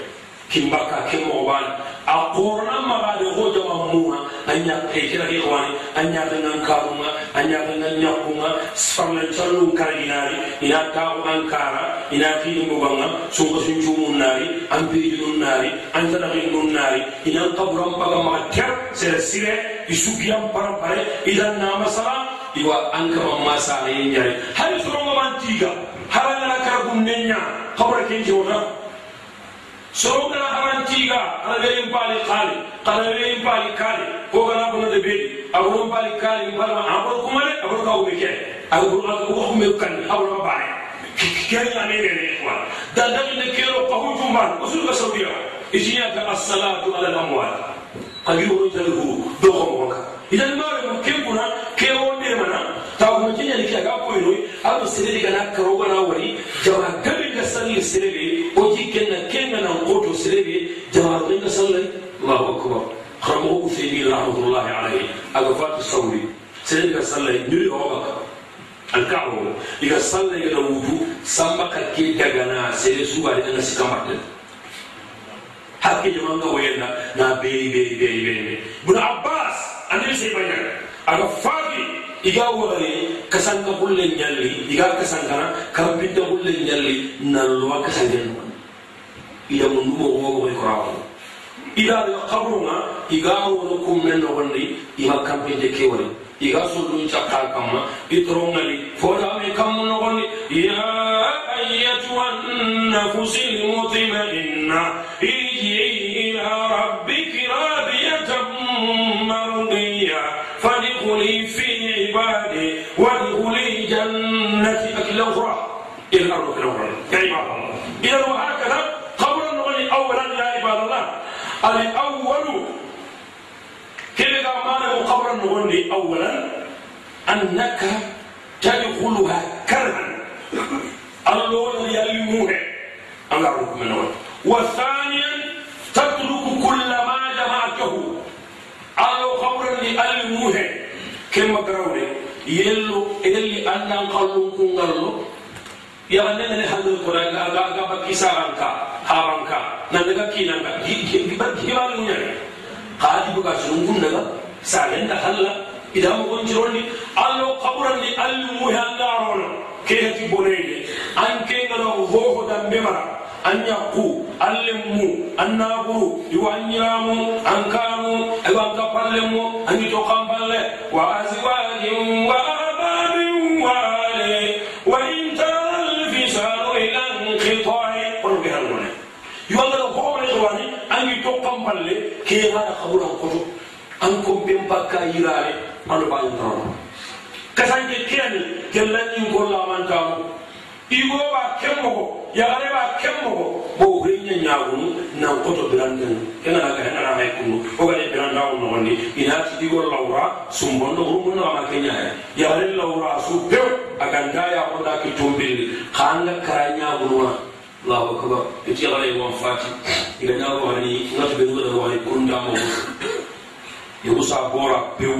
kimbaka kemoxoban a qorna maxade xo jama munga a ñakexirake xowani a ñagangan karunga a ñagangan ñakunga farlancallun karaginari ina taxu an kara ina kiɗimoganga sunka suncumun nari an pejinun nari an sadaxinnun nari inan kaburan paga maxa ter sere sire i sugiyan parampare idan namasala iwa an kama masanayen ñari hay sorongaman tiga harangana karagun nenya xabra kenke wota soro gana aman tiga ala be en pali kali ala be en pali kali ko gana ko de be awu en pali kali mi parma awu ko mare awu ko awu ke awu ko ko ko mi kan awu ko bare kiken na me ne kwa da da ne kero ko hu ju man ko su ko so biya isi ya ta assalatu ala al amwal qadi wa rutalu do ko ko ka idan mare ko ke ko na ke wonde mana abu sirri ga na karo ga na wari jama gabi da salli sirri o ji kenna kenna na qoto sirri jama ga salli Allahu akbar. خرمه أثيمين رحمة الله عليه أقفات الصوري سيدك صلى نري هوبك الكعبة إذا صلى إلى وضوء سمك كي دغنا سيدي سوبا لأنا سكامات حتى جمان وينا نا بي بي بي بي بن عباس أنا سيبايا أقفاتي iga wari kasanka bulle nyalli iga kasankana kambinda bulle nyalli nalwa kasangen ida mundu mo go go ko ida da kabrunga iga wono kummen no gondi iga kambinde ke wari iga sulu chakka kama itrongali foda me kam no gondi ya ayyatuha an-nafsil mutma'inna alawwalu kebe ga mana mu qabran no wonde awwalan annaka tadkhuluha karhan allah wonani yalli muhe anga rukumena won wa thaniyan tatruku kulla ma jama'atahu allah qabranni alli muhe kemma garawne yello yelli annan qallun kungallo yaxa nengene xanno koraga ga bakki saranka xaranka nandaga kinanga gibanuñane xaadibuga sunungunnaga salenda halla ida mogontironni allo xaɓurandi allumuhe andarono ke heti boneyde an ke ngana hoho uhuh dambe mara an ñakku an lemmu an naɓuru iwa an ñiramu an kanu iwa an kappallemu angi to kampalle wa asiwajin wa ababin wale wa malle ke hara kaburan koto an kumpen bakka yirare anu bayin tarano kasanke kiyani kellanyin kolla mantamu igo ba kemmogo yagare ba kemmogo bo renya nyagunu nan koto biranden kenana ka henana hay kunu o gade biranda on nogondi inati igo lawra sumbondo hurumu na ma kenya hay yagare lawra su pew aganda ya koda ki tumbili kanga karanya gununa Wani ngatu be ngada wani kunda mo yusa bora pew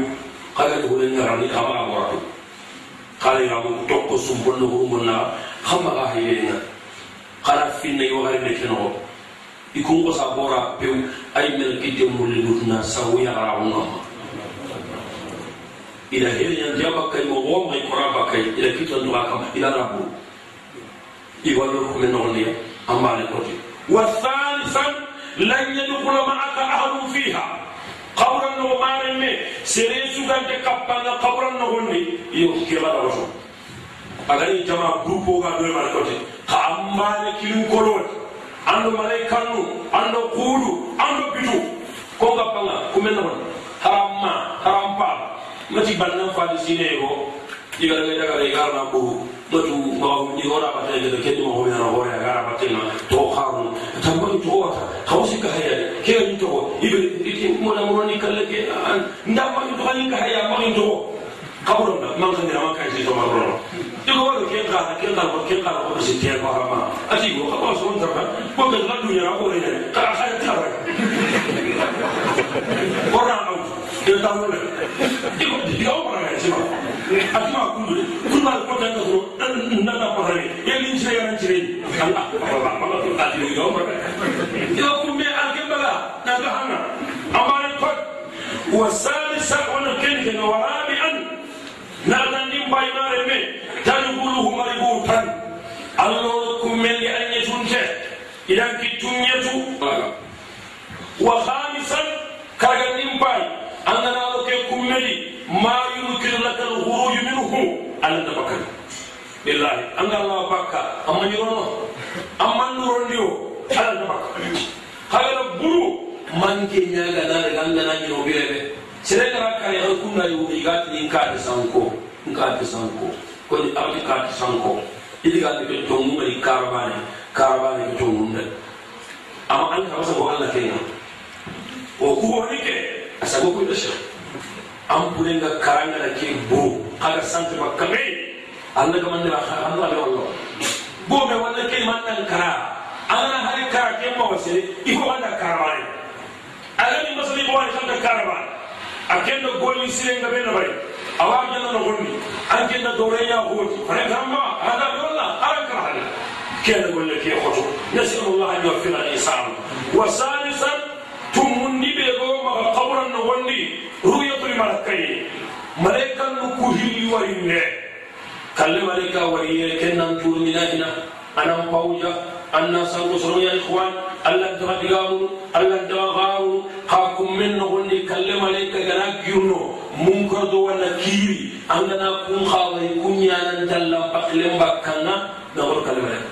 kaga ko ngara ni ama bora kala ya mu tokko sumbondo rumun na xama ga hayenga xana finna yo xare ne keno ikun ko sa bora pew ay mel kite mulli dutna sawu ya ra wonga ila hele yan dia bakay mo wo may kora bakay ila kito ndo akam ila rabu ahadun fiha qabran no mare me sere su gante kapanga qabran no wonni yo kila da waso agani jama grupo ga do mara kote ka amane kilin kolot ando mare kanu ando kudu ando bitu ko ga panga kumen non haramma harampa mati bannan fadi sine go iga daga daga iga na matu ma ni ora bata ga ke mo ho yana hore ga bata na to kharu tambo to wata hausi ka haya ke ni to ibe mo na mo ni kalle ke ndamma to ka haya ma ni to kaburo na man kan dira man kan si to ma ro igo wa ke ka ke ka ko ke ka ko si te ko ha ma ati go ka so on tarba ko ga la dunya ko والثالثة وأنا كنت ورابعا نادن دين بايمار مي تنقله alanta bakari billahi an ga Allah bakka amma ni rono amma ni rondi o alanta bakka haga buru man ke nyaga na daga an na ni obire be sere ga kare an kunna yu igati ni ka da sanko ka da sanko ko ni abdi ka da sanko idi ga ni to mu mai karabane karabane to mu ne amma an ka masa ko Allah kenan o ku wani ke asago ku da shi an pure nga karanga da ke bo kaga sante ba kame Allah ga man da Allah da Allah bo me wala ke man nan kara ana hari kara ke ma wasere iko wanda karabane alani masali ko wani kanta karaba akenda golli sirenga bena bari awa janna no gondi ankenda doreya hoti fare kamba hada yolla aranka hada kenda golle ke khoto nasallu allah an yuwaffina al-insan wa salisan ತುಮ್ಮುನ್ನಿದೆಗೋ ಮಗ ಕವರನ್ನು ಹೊಂದಿ ಹೃದಯ ತುರಿ ಮಾಡ ಕೈ ಮಲೆಕನ್ನು ಕುಹಿಯುವ ಹಿಂದೆ ಕಲ್ಲು ಮಲಿಕ ಒಡೆಯಲಿಕ್ಕೆ ನಮ್ಮ ತೂರಿನ ದಿನ ಅನಂ ಪೌಜ ಅನ್ನ ಸರ್ವ ಸರ್ವಯಲ್ಕುವಾನ್ ಅಲ್ಲದ್ದ ಮತಿಗಾವು ಅಲ್ಲದ್ದ ಹಾವು ಹಾ ಕುಮ್ಮೆನ್ನು ಹೊಂದಿ ಕಲ್ಲು ಮಲಿಕ ಗನಗ್ಯುನ್ನು ಮುಂಕ್ರದುವನ್ನ ಕೀರಿ ಅಂಗನ ಕುಂಹಾವೈ ಕುಂಜಾನಂತಲ್ಲ ಪಕ್ಲೆಂಬ ಕನ್ನ ನವರು ಕಲ್ಲು ಮಲಿಕ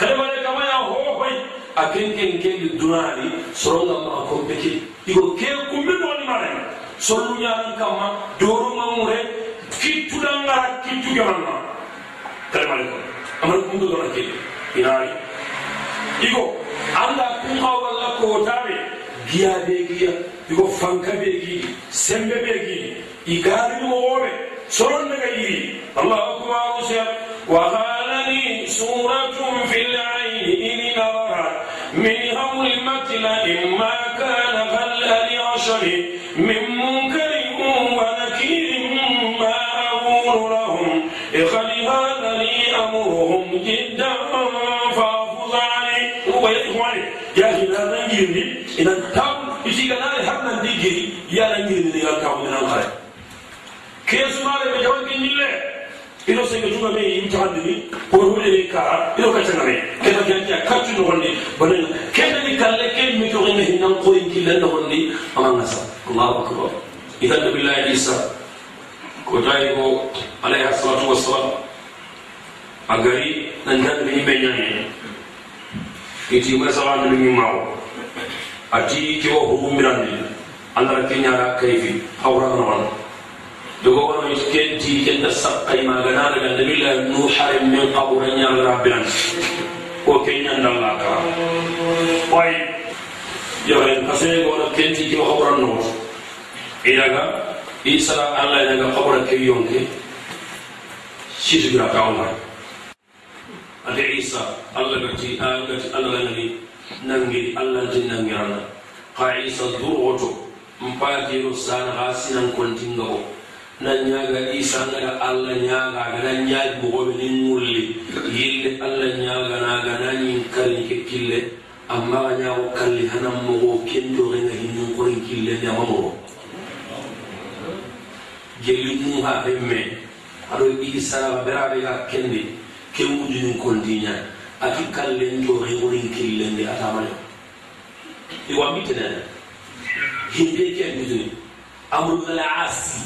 ಕಲ್ಲು ಮಲಿಕ ಮಯ ಹೋ ಹೋಯ್ a kenken keɗi dunaaɗi sorongal ma a compétit iko ke kumɓe ɗoni maren solluñaɗum kamma dorumamure kittuɗal ngara kittugemanma kalmaleykum amani kumdugona keɗi inaari iko anda kunka walla kootaaɓe giya be giya iko fanka be giiɗi sembe be giiɗi i gaariɗumowoɓe soron daga yiri allahu akbaru sef wa halani suratun fil aini ini ara من أمر المتلى إما كان غل لعشر من منكر ونكير ما أقول لهم. إخلي هذا لي أمرهم جدا فأفوز عليه فأفض علي يا جاهل رجل إذا تم يسيقنا حبنا الدجري يا رجل إذا كان من الخير كيف سمعنا بجوانك النيلة sai ga juga me yi ta handini ko hule ne ka ino ka tana ne ke ta ga ya ka tu no wonni bana ke da ni kalle ke mi to ne hinan ko in killan no wonni amma nasa Allahu akbar idan da billahi isa ko dai ko alaihi salatu wassalam a gari nan da ni be nyane iti masala ni mawo ati ke wa hu mirandi andara kenya ga kayfi hawra non dogo wono kenti kenta sakkay magana daga nabila nuh harim min qabra nya rabbilan ko kenya ndalla ka way yore kase gono kenti ke hawra non ilaga isara allah daga qabra ke yonke sisigira kawma ate isa allah gati gati allah ngani nangi allah tin nangirana ka isa duroto mpakiro sana ha sinan kontingabo nan ñaaga isa ngara allah ñaaga agana ñaagi mogoɓe nin ŋulli yille allah ñaaganaga nañin kalli ke kille. Amma a ñaago kalli hanan mogo kentoxenga hinnun korin kille ñama mogo gelli mum ha hemme aɗo isaraga beraɓe ga kende ke wujunin kontiña ati kallen toxe wonin killende atamale iwa mbitenene himbe ke mbitini amrubal asi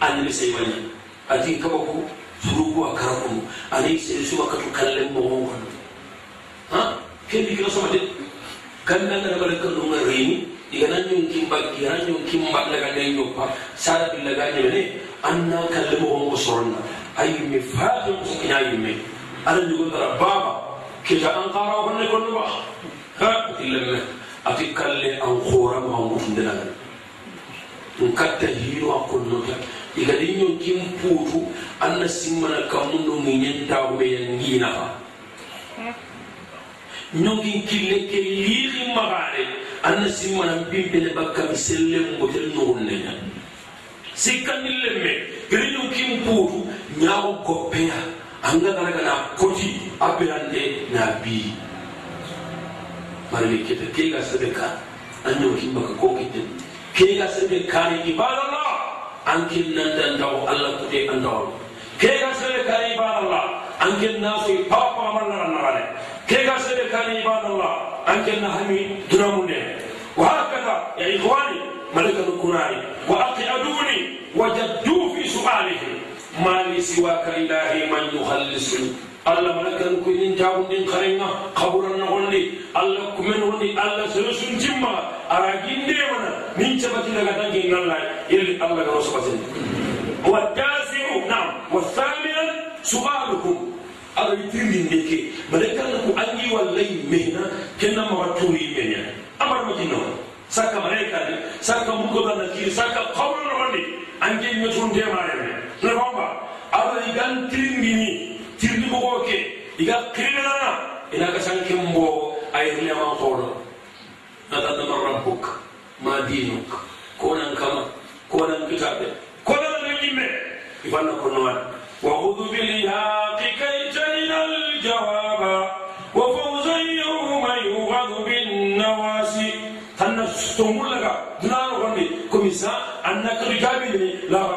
annabi sai wani ati kaba ku surugu a karakum ani sai su maka to kallen mo won ha ke bi kila sama de kan nan da bala kan dunga reni diga nan yun kin ba diga nan yun kin ba daga nan yo pa sara bi laga ne ne anna kallen mo won soronna ay mi faatu muskina yimme ala nyugo dara baba kita an qara wonne ko ba ha illa ati kalle an khora ma mutunde laga nkatta hiino a konnota igadi ñonkin puutu anna simmana kammu ɗo ŋiñentaaɓe yandiinaha ñonkin kille ke liixi maxaare anna simmana pimpele bakkami sellen botel nuxunneña sikkanil lemme gedi ñonkin puutu ñaaxo goppeya anga garagana koti a birante na bii marili kete ke ga sebe ka an ñonkin baka ko kitten كيغا سبي كاري عباد الله أنكن نندن دو الله تجي أندو كيلا سبي كاري إبار الله أنكن ناسي باب عمرنا رنغالي كيغا سبي كاري عباد الله أنكن نهمي درموني وهكذا يا إخواني ملكة القرآن وأطي أدوني وجدوا في سؤاله ما لي سواك إلهي من يخلصني allah malakan ko inin jawundin karenga kaburan nogondi allah kumen gondi allah sorosun timmaga aragindemana min sabatinaga tanke ngallay illi allah gano sabatin wattasiu nam wathaminan sualukum ala yitirinde ke malakanna ko angi wallay mehna kenna maga turi menya amar majinno saka malaikani saka mukodana kiri saka kaburan nogondi ange ñotundemare me nafamba ala yigan tirindini tirni mogo ke iga kirinana ina ka sanke mbo ay riyaman kono nata dama rabbuk ma dinuk konan kama konan kitabe konan na yimme ifanna kono wan wa khudhu bil ihaqi kay al jawaba wa fawzan yawma yughadu bin nawasi tanna stomulaga dunano gondi komisa annaka rijabi ni la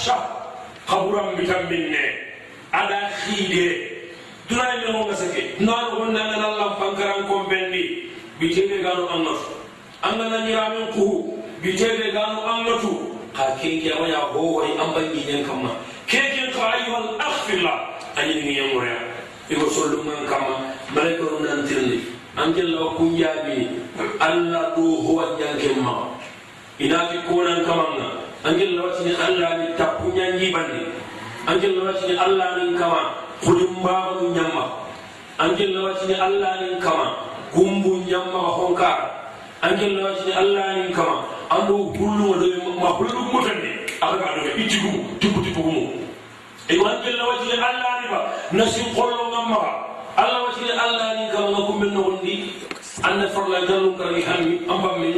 fahsha kaburan bitan minne. Ada khide duna ni no ngasake na no wonna na Allah pankaran kombendi bitebe gano angatu angana nyiramen kuhu. Bitebe gano angatu ka keke waya howai an bangi nyen kamma. Keke ka ayyuhal akhfillah anyi ni yamoya iko solluman kamma. Malaikatu nan tirni angella kunjabi alla do huwa nyanke ma inati konan kamanga angilla wattini allah ni tappu ñanjiɓande angilla wattini allah nin kama huɗin mbawanu ñamma. Angilla wattini allah nin kama gumbu ñamma honkara angilla wattini allah nin kama andu hullugo ɗo ma hulɗum mutande aɗaga aɗoga itti gumu tibbu tibbugu mum e angilla wattini allah ni ba nasin qollo ngammaa allah wattini allah nin kama ga kumɓenno wondi. Anne forla jallum kara mi hammi an bammin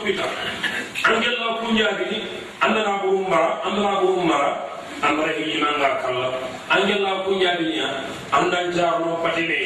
hôpital an gella kunjaadini andana burum mara andana burum mara andara hijinanga kalla an gella kunjaadiniya andan jaarno patene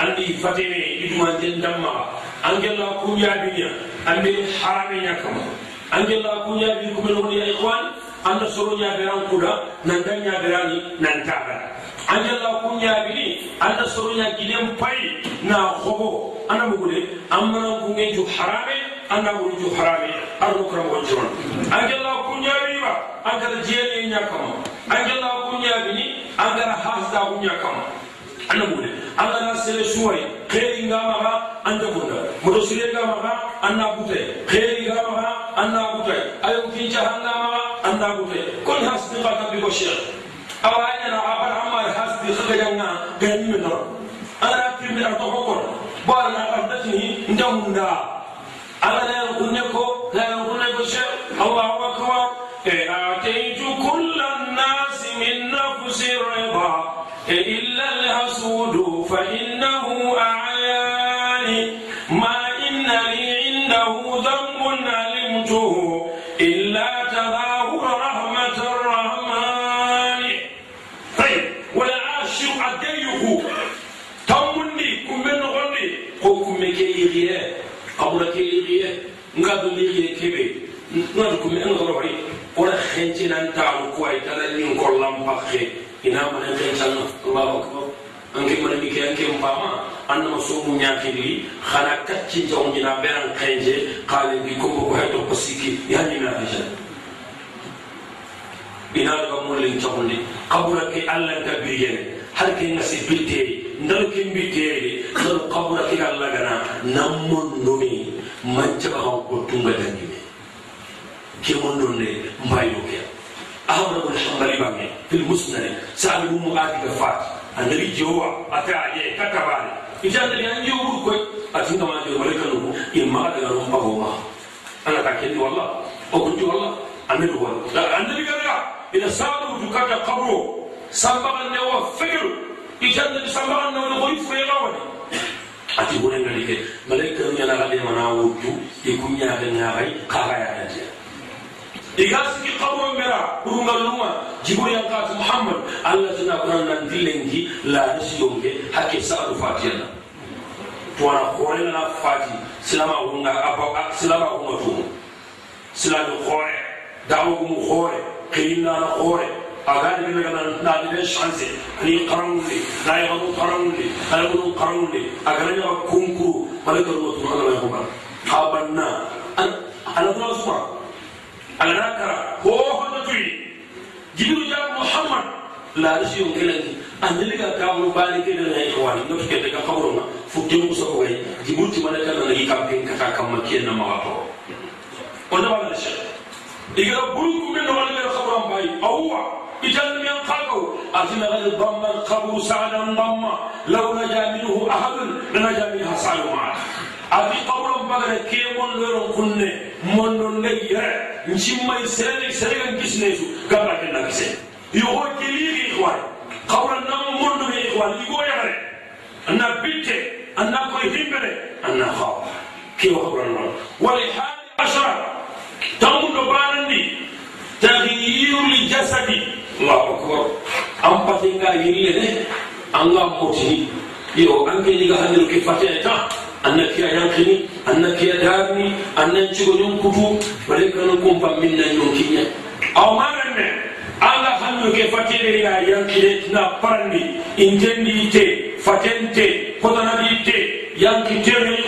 andi fatene idumanten dammaa an gella kunjaadiniya andi harameña kama an gella kunjaadini kumenoxoni ya ihwan anda soro berang kuda nanta ñaaberani nantaagara anjalla kunyagiri anda soronya gilem pai na hobo. Ana mugule amana kunge ju harame anda wuri ju harame arno kram wonjon anjalla kunyagiri ba angara jiyene nyakama anjalla kunyagiri angara hasda kunyakama ana mugule angara sele suwai kheri ngama anda bunda moto sire ngama anna butai kheri ngama anna butai ayo kincha hangama anna butai kon hasdi ka bi ko shekh awa ñana a bara amma hasdi xagajanga gañime noro angana pirmi ar toxo kon bo arna ardatini ndamunda angana kunne ko layan kunne ko cheikh allahu akbar آتيت كل الناس من نفس الرضا إلا الحسود فإنه أعياني نقدر كم من غني wala xencenan taamu ko ay tala nin ko lampaxe ina mana xencanna allahu akbar anke mana mi ke anke mpama anna ma somu nyakiri khana kacci jaw nyina beran xenje xale bi ko ko hayto ko siki ya ni na deja ina ga mo len tawni qabura ke allah ka biyene har ke ngasi bitte ndal ke bitte ndal qabura ke allah gana namon nomi manca ba ko tunga dangine كمن مبايو كيا أحمد بن حنبل بامي في المسند. سأل أم آدي كفات النبي جوا أتى كتبالي إذا النبي أن يقول كوي أتينا ما جوا ملك نبو إما أدى نبو بابوما أنا تكلم والله. أو كنت والله. النبي والله النبي قال إذا سألوا دكاتة قبره سبق النوى فجر إذا النبي سبق النوى نقول فيغاوني ati wona ngali ke malaika nu yana gade mana wutu e kunya ga ngai kaga ya hadiya iga sigi kaburo mera urungal luma jiburi yang kat muhammad allah tana kuran nan dilengi la nasi yonge hakke sa'adu fatiyana tuwana khore na fati silama wunga silama wunga tu silama khore dawo gumu khore qiyina na khore agani bi daga na di ben chance ni qarangundi na ya mu qarangundi ala mu qarangundi agani ya kunkuru malaka mu tu ala ya kuma habanna an ala kuma sura ala kara ho hono tuyi jibiru ja muhammad la rasi yon kelenki andeli ga kawo bani ke na ikhwani no ke daga kawro ma fu temu so ko way jibiru ti malaka na yi kampen kata kamma kiyen na mawato on da wala shi igra buru ku men wala le khabram bay awwa ijan min qaqaw atina gal damma qabru sa'dan damma law naja minhu ahad naja minha sa'u ma'a ati qawron bagare ke mon lero kunne mandon na yere nchimma isere isere kan kisnesu kaba ke na kisen yogo keliri ikhwan qawra nam mondo be ikhwan ligo yare anna bitte anna ko himbere anna khaw ke wa qawra nam wal hal ashara tamundo barandi taghyiru li jasadi allah akbar am patinga yille ne anga moti yo anke diga hanil ke fateta annakiya yankini annakiya daabini annancigo ñonkutu walay kanon kumpa minna ñonkiña aw maranne ala fatere ya yankine tina parandi intendi te fatente kodanadi kotanadi te yanki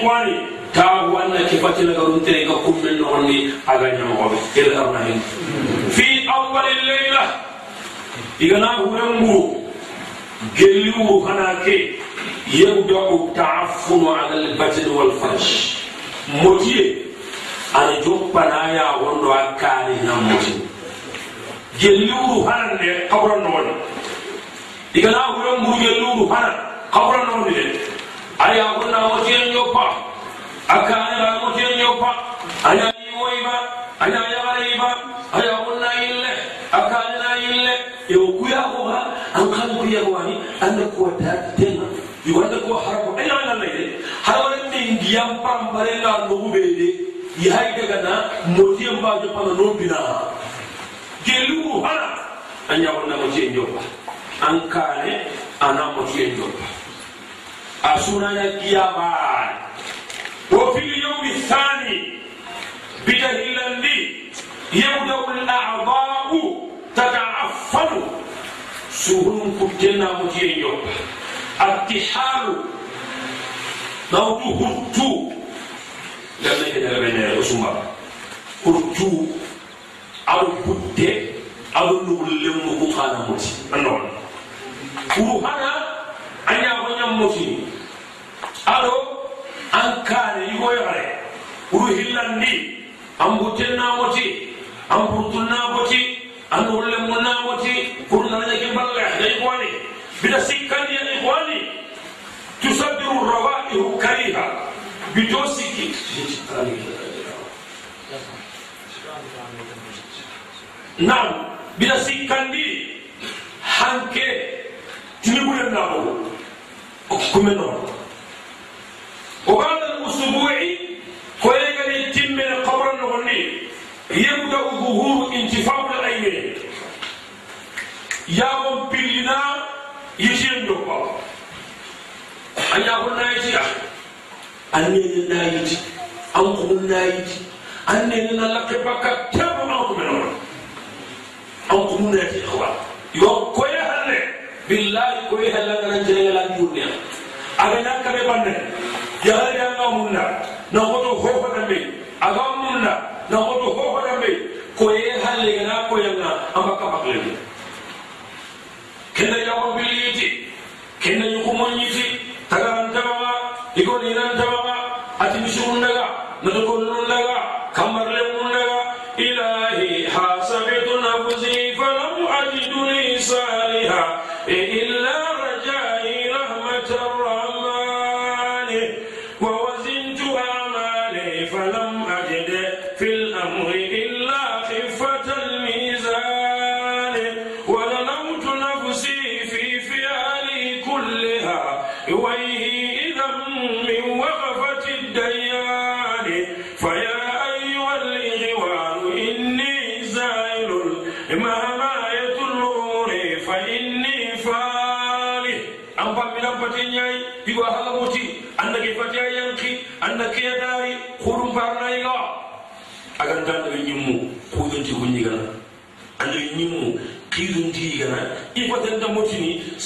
kwani ta wanna ke fatere ga kummen nogonni aga ñamagoɓe ila arna hin fi awali leyla igana huren kana ke يبدأ التعفن على البطن والفرج موتيه أنا جوب بنايا وندو أكاري نموتي جلورو هرن دي قبر النون إذا لا هو مو جلورو هرن قبر دي. أيا ونا موتين يوبا أكاري لا موتين يوبا أيا يويبا أيا يغريبا أيا ونا إله أكاري لا guyyaa uumaa ammaan guyyaa waanii anna kuwa daatiteenna wanda kuwa haramu aina wanda laide haramu ne indiyan pampare na ana motiyan jo ba asuna ya kiyama thani bijahilandi yawda'u al-a'dha'u tata'affalu suhunum kuttennaamutiyen joppa attihalu nawtu huttu. Gamnaeɗeɗaɓenere o sumaba huttu. Aɗo budde. Aɗo ndugol lemmugu kana moti. Annoon kuru hana a ñagoñam motini aɗo an kaane yigoyare kuru hillandi. An buttenna moti. An burtunna moti. ana ulle munamoti kurunanañake mballa ya ihwani bita sikkandi ya ihwani tusabiru rawaihu kariha. Bito sikki nam bita sikkandi hanke. Tiniɓuren naɓo kume noon an yakun nayitiya an nene nayiti an kumun nayiti an nene na lakke bakka tebo an kumenoro an kumu nayiti ihwa yo koye halle billahi koye halle ngana jeeyala jurniya agana kame banne. Yahari anga munna na. Hoto hohona aga munna na. Hoto hohona koye halle gana koyanga ambakka bakleni kenna yakon biliyiti kenna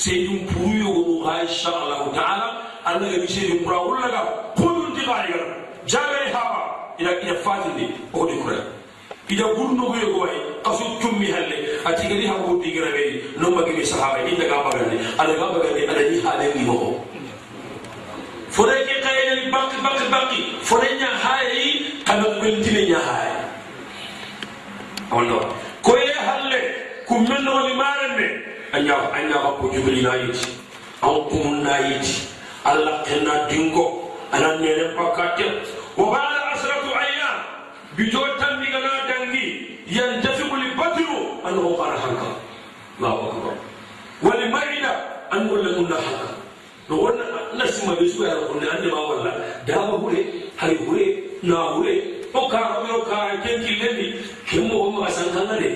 sey ɗum ko rumyogo ha inchallahu taala allah ga mise ɗum ɓura wullaga koyuntigaarigal jagari hawa ina ina fatinde oko ɗikkura ida gurnogoyogo way kaso cummi halle a tigani ha gurdigiraweyi non magimi sahaba indaga magande adaga magande aɗañi haalenɗimogo fore ke kayenen bakki bakki bakki fore ña haayi kana weltine ña haayi wallo koye halle kummennooni maaren me añaga ko jumilina yiti. An kumunna yiti. Allah kenna dingo anan nene pakkatte wo bala asratu ayam bijo tambigana dangi. Yantafiku libatiru an o kara hanka. Allahu akbar. Wali maida an golle munna hanka. No wonna nasima be sugara konne annema walla. Dama hure hay hure na hure. O kara mero kara kenkillendi kemmogo maga sankanga de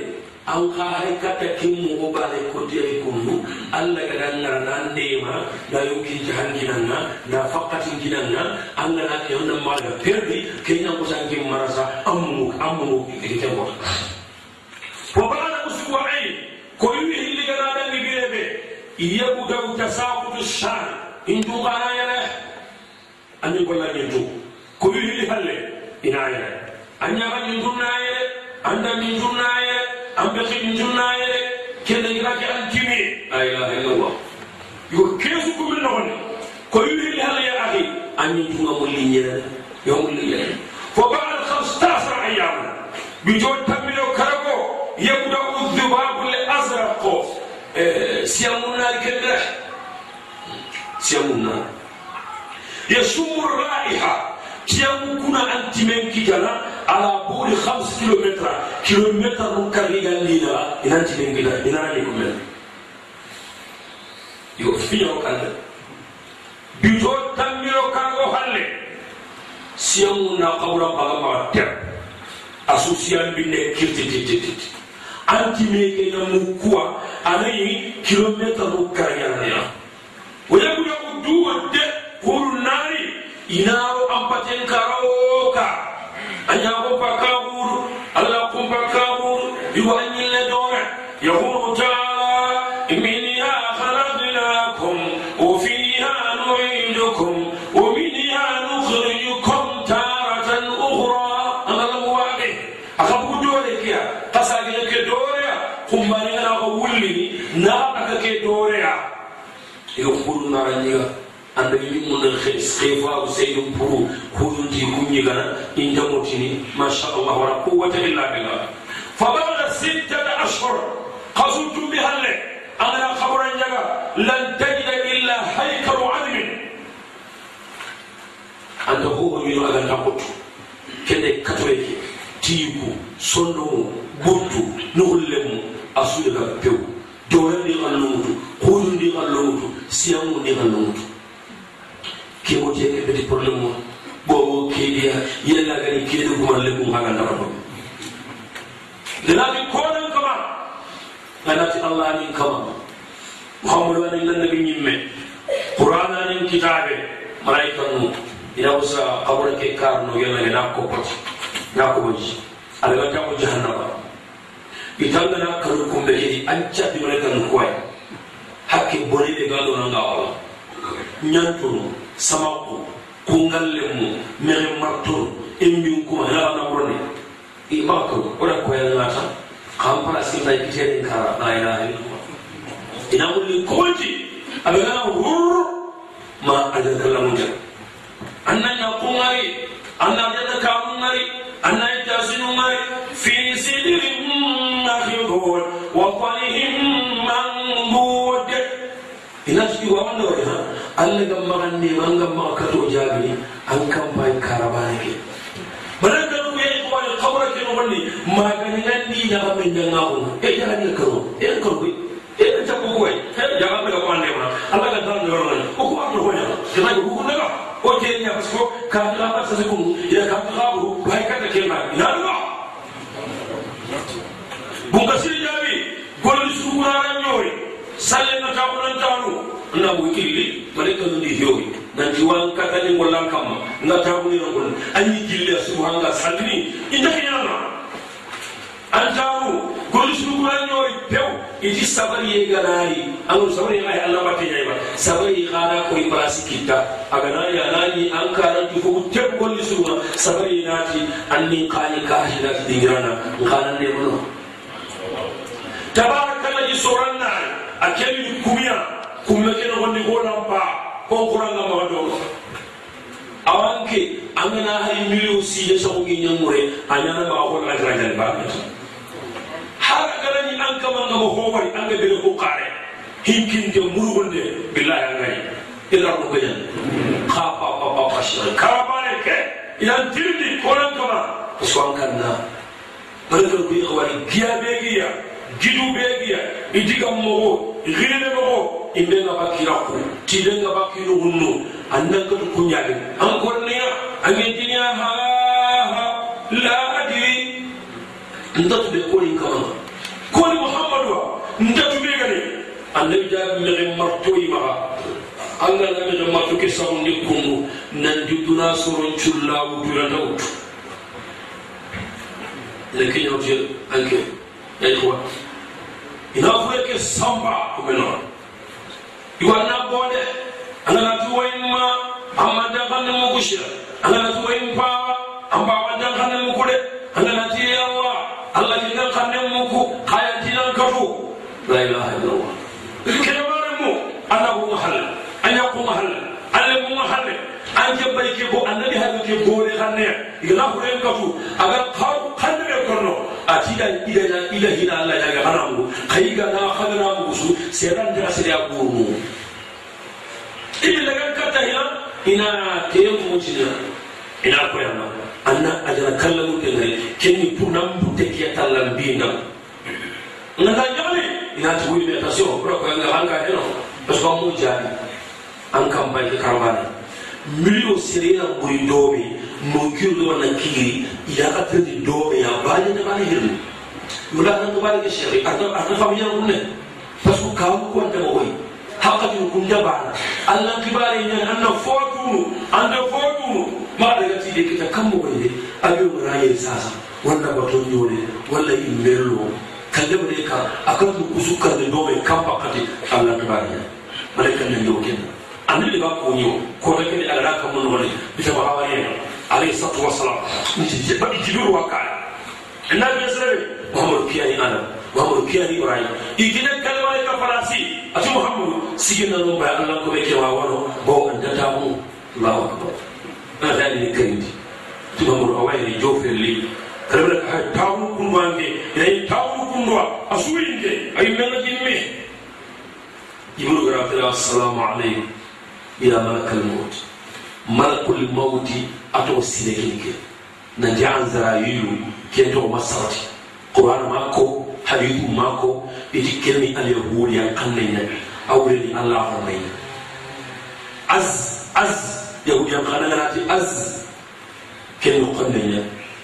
an kaari kata kimmu o baale kotiyayi kunnu allah gada an ngara nan ndeema na yonkin jahanginanga na fakkatinginanga an ngana keyonan maaga perdi keñan kosankin marasa ammumu ammumu ikitengo wa baada usbuain ko yiwi hilliganaɗangi birebe yabudau tasakutu shari intuukana yene anni gollañintu ko yiwi hilli halle ina yene an ñagañintunna yene ira ke an kimi la ilaha illallah yo kesu ko min non ko yi hilli halle ya akhi an yi dunga mulli nyere yo mulli yare fo ba'da 15 ayyam bi jo tamilo karago يبدا الذباب الازرق سيمنا الكدح سيمنا يشم الرائحه كيامكنا انت من كجلا على بول خمس كيلومتر. كيلومتر مكر لي لا إن أنت من قلنا إن أنا يقول لنا يوفي أو كذا بيجو تامي أو كارو هلا سيامو ناقورا بعما تر أسوسيان بين كيل تي تي تي تي أنت من قلنا مكوا أنا يمي كيلومتر مكر يا نيا ويا يقول دو أنت قول ناري. إنارو أمبتين كاروكا. أن يغب كابور ألا قم بكابور يوأني اللي دونه يقول khifa sayyidun puru kuyunti kunyigana inda motini masha Allah wala quwwata illa billah فبلغ ستة أشهر قصدت بها اللي أنا خبر جگا لن تجد إلا هيكل عظم. أنت هو من أغن تقوت. كده كتوك تيكو صنو بنتو نغلم أسولك بيو دولا دي غلومتو قول دي kewoteɓe ɓeɗi probléme o ɓowo keeɗiya yellagani keeɗi kumalle ɗum ha gandara ɗo nanaati koɗan kama nanaati allah anin kama. Muhammadu anin lannabi ñimme. Qouran anin kitaɓe malaika nu ina usa kabura ke karno yellage na kokkoti na koboji aɓe wanta ko jahannaba itangana kanu kumɓe heɗi ancaɗi malaika nu koye hakke bone ɓe gaɗonanga wala ñantuno samaku kungalle mu mere martur embin kuma hela na burne i bako ora ko ya ngata kam para sin dai kitere kara la ilaha illallah ina wuli koji abana hur ma adal kalamu ja. Anna na kungari anna da kamungari anna tasunungari fi sidrin mahdur wa qalihim mamdud ina shi wa wanda wa alla gammaranne man gammaa akkatoo jaabini an kan baay'ee karabaana kee barakkanu bee wal qabra kinu wanni magani nan ni jaga min janga ko e jaga ni karo e karo ko e na ta ko wai jaga be ko ande ma alla ga tan yoro nan ko ko ko ko ya ke na ko na ko ke ni ba ko ka ta ba sa ko ya ka ta ba ko bai ka ta ke ma na no bunga sir jabi gol sura nyori salle na tabulan talu na wikili malaika ndi hiyo na diwan kata ni jille subhanallah sallini inda kiyama an pew iti sabari ye ganari anu sabari ay Allah bati sabari gara ko ibrasi kita agana ya nani an teb gol su sabari nati anni qani kahina dingrana ngana ne mono akeli kumia kumekene gondi gona pa ko kuranga ma do awanke angana hay miliyo si de so ngi nyamure anyana ma ko na jara jara ba har kana ni an kama ngam ho bari an be ko kare hinkin de murugunde billahi angani ila ko yan kha pa pa pa pa shi ka ba ne ke yan tirdi koran kama so an kanna barka bi khawari giya be giya gidu begiya idiga mogo igirene mogo inde nga bakira ko tide nga bakiru hunnu annan ka kunyale an korniya an yedinya ha ha la adri ndatu be ko inka ko ni muhammadu ndatu be gane annabi jabi me marto imaga allah na mege matuke sawndi kundu nandi duna soron cullawudurana utu lekiñawte anke yalikuwa inawakuweke samba kumenona iwanabode anganatuwaimma amadankane mugusha anganatuwaimpa amba wadankane mukule anganati allah allah jinankane muku haya jinankafu la ilaha illallah kenemaremu anakumahal anyakumahal ale mo halle an ke bay ke bo annabi halle ke bo ne hanne ila huren kafu aga qaw qalbe korno atida ida ila ila hina alla ya ga haramu khayiga na khadra musu sedan da sele aguru ibi daga kata hina ina ke mujina ina ko yana anna ajana kallamu ke ne kenni punam bute ke tallan bina ngada jali ina tuwi ne tasio ko ko nganga hero ko mo jali an kambanti kambana milio serena boyi domi no kiyo na kiri ya ka tirdi domi ya baje na bani hirni yola nan ko bani ke shari arna arna famiya kunne pasu kawu ko anta boyi hakka ju kun jabana allah kibare nyan anna fotu anda fotu ma daga ti de kita kambo boyi abiyo raye sasa. Wanda baton yone walla imberlo kallebre ka akan ku sukar de domi kampa kati allah kibare malaikan nan yokin ken annabi ba ko ñiwo ko da kene ala kam mon woni bita ba hawa yen alayhi salatu wassalam ni je ba jibiru wakala النبي يسرب محمد كياني أنا محمد كياني إبراهيم يجينا كلمه كفراسي اتي محمد سيجنا نوبا الله كو بكي واوانو بو انت تامو الله اكبر أنا ذلك كريمتي محمد اوائل جوفر لي كلمه تامو كندوانجي إلى تامو ila malakal maut. Malakul mauti ato sine kini ke na jaanzara yuyu kento ma sabati qur'an mako hadithu mako iti kelmi al yahudi yan kannayna awreni allah hornayna az az yahudi yan kanaganati az. Kenno kannayna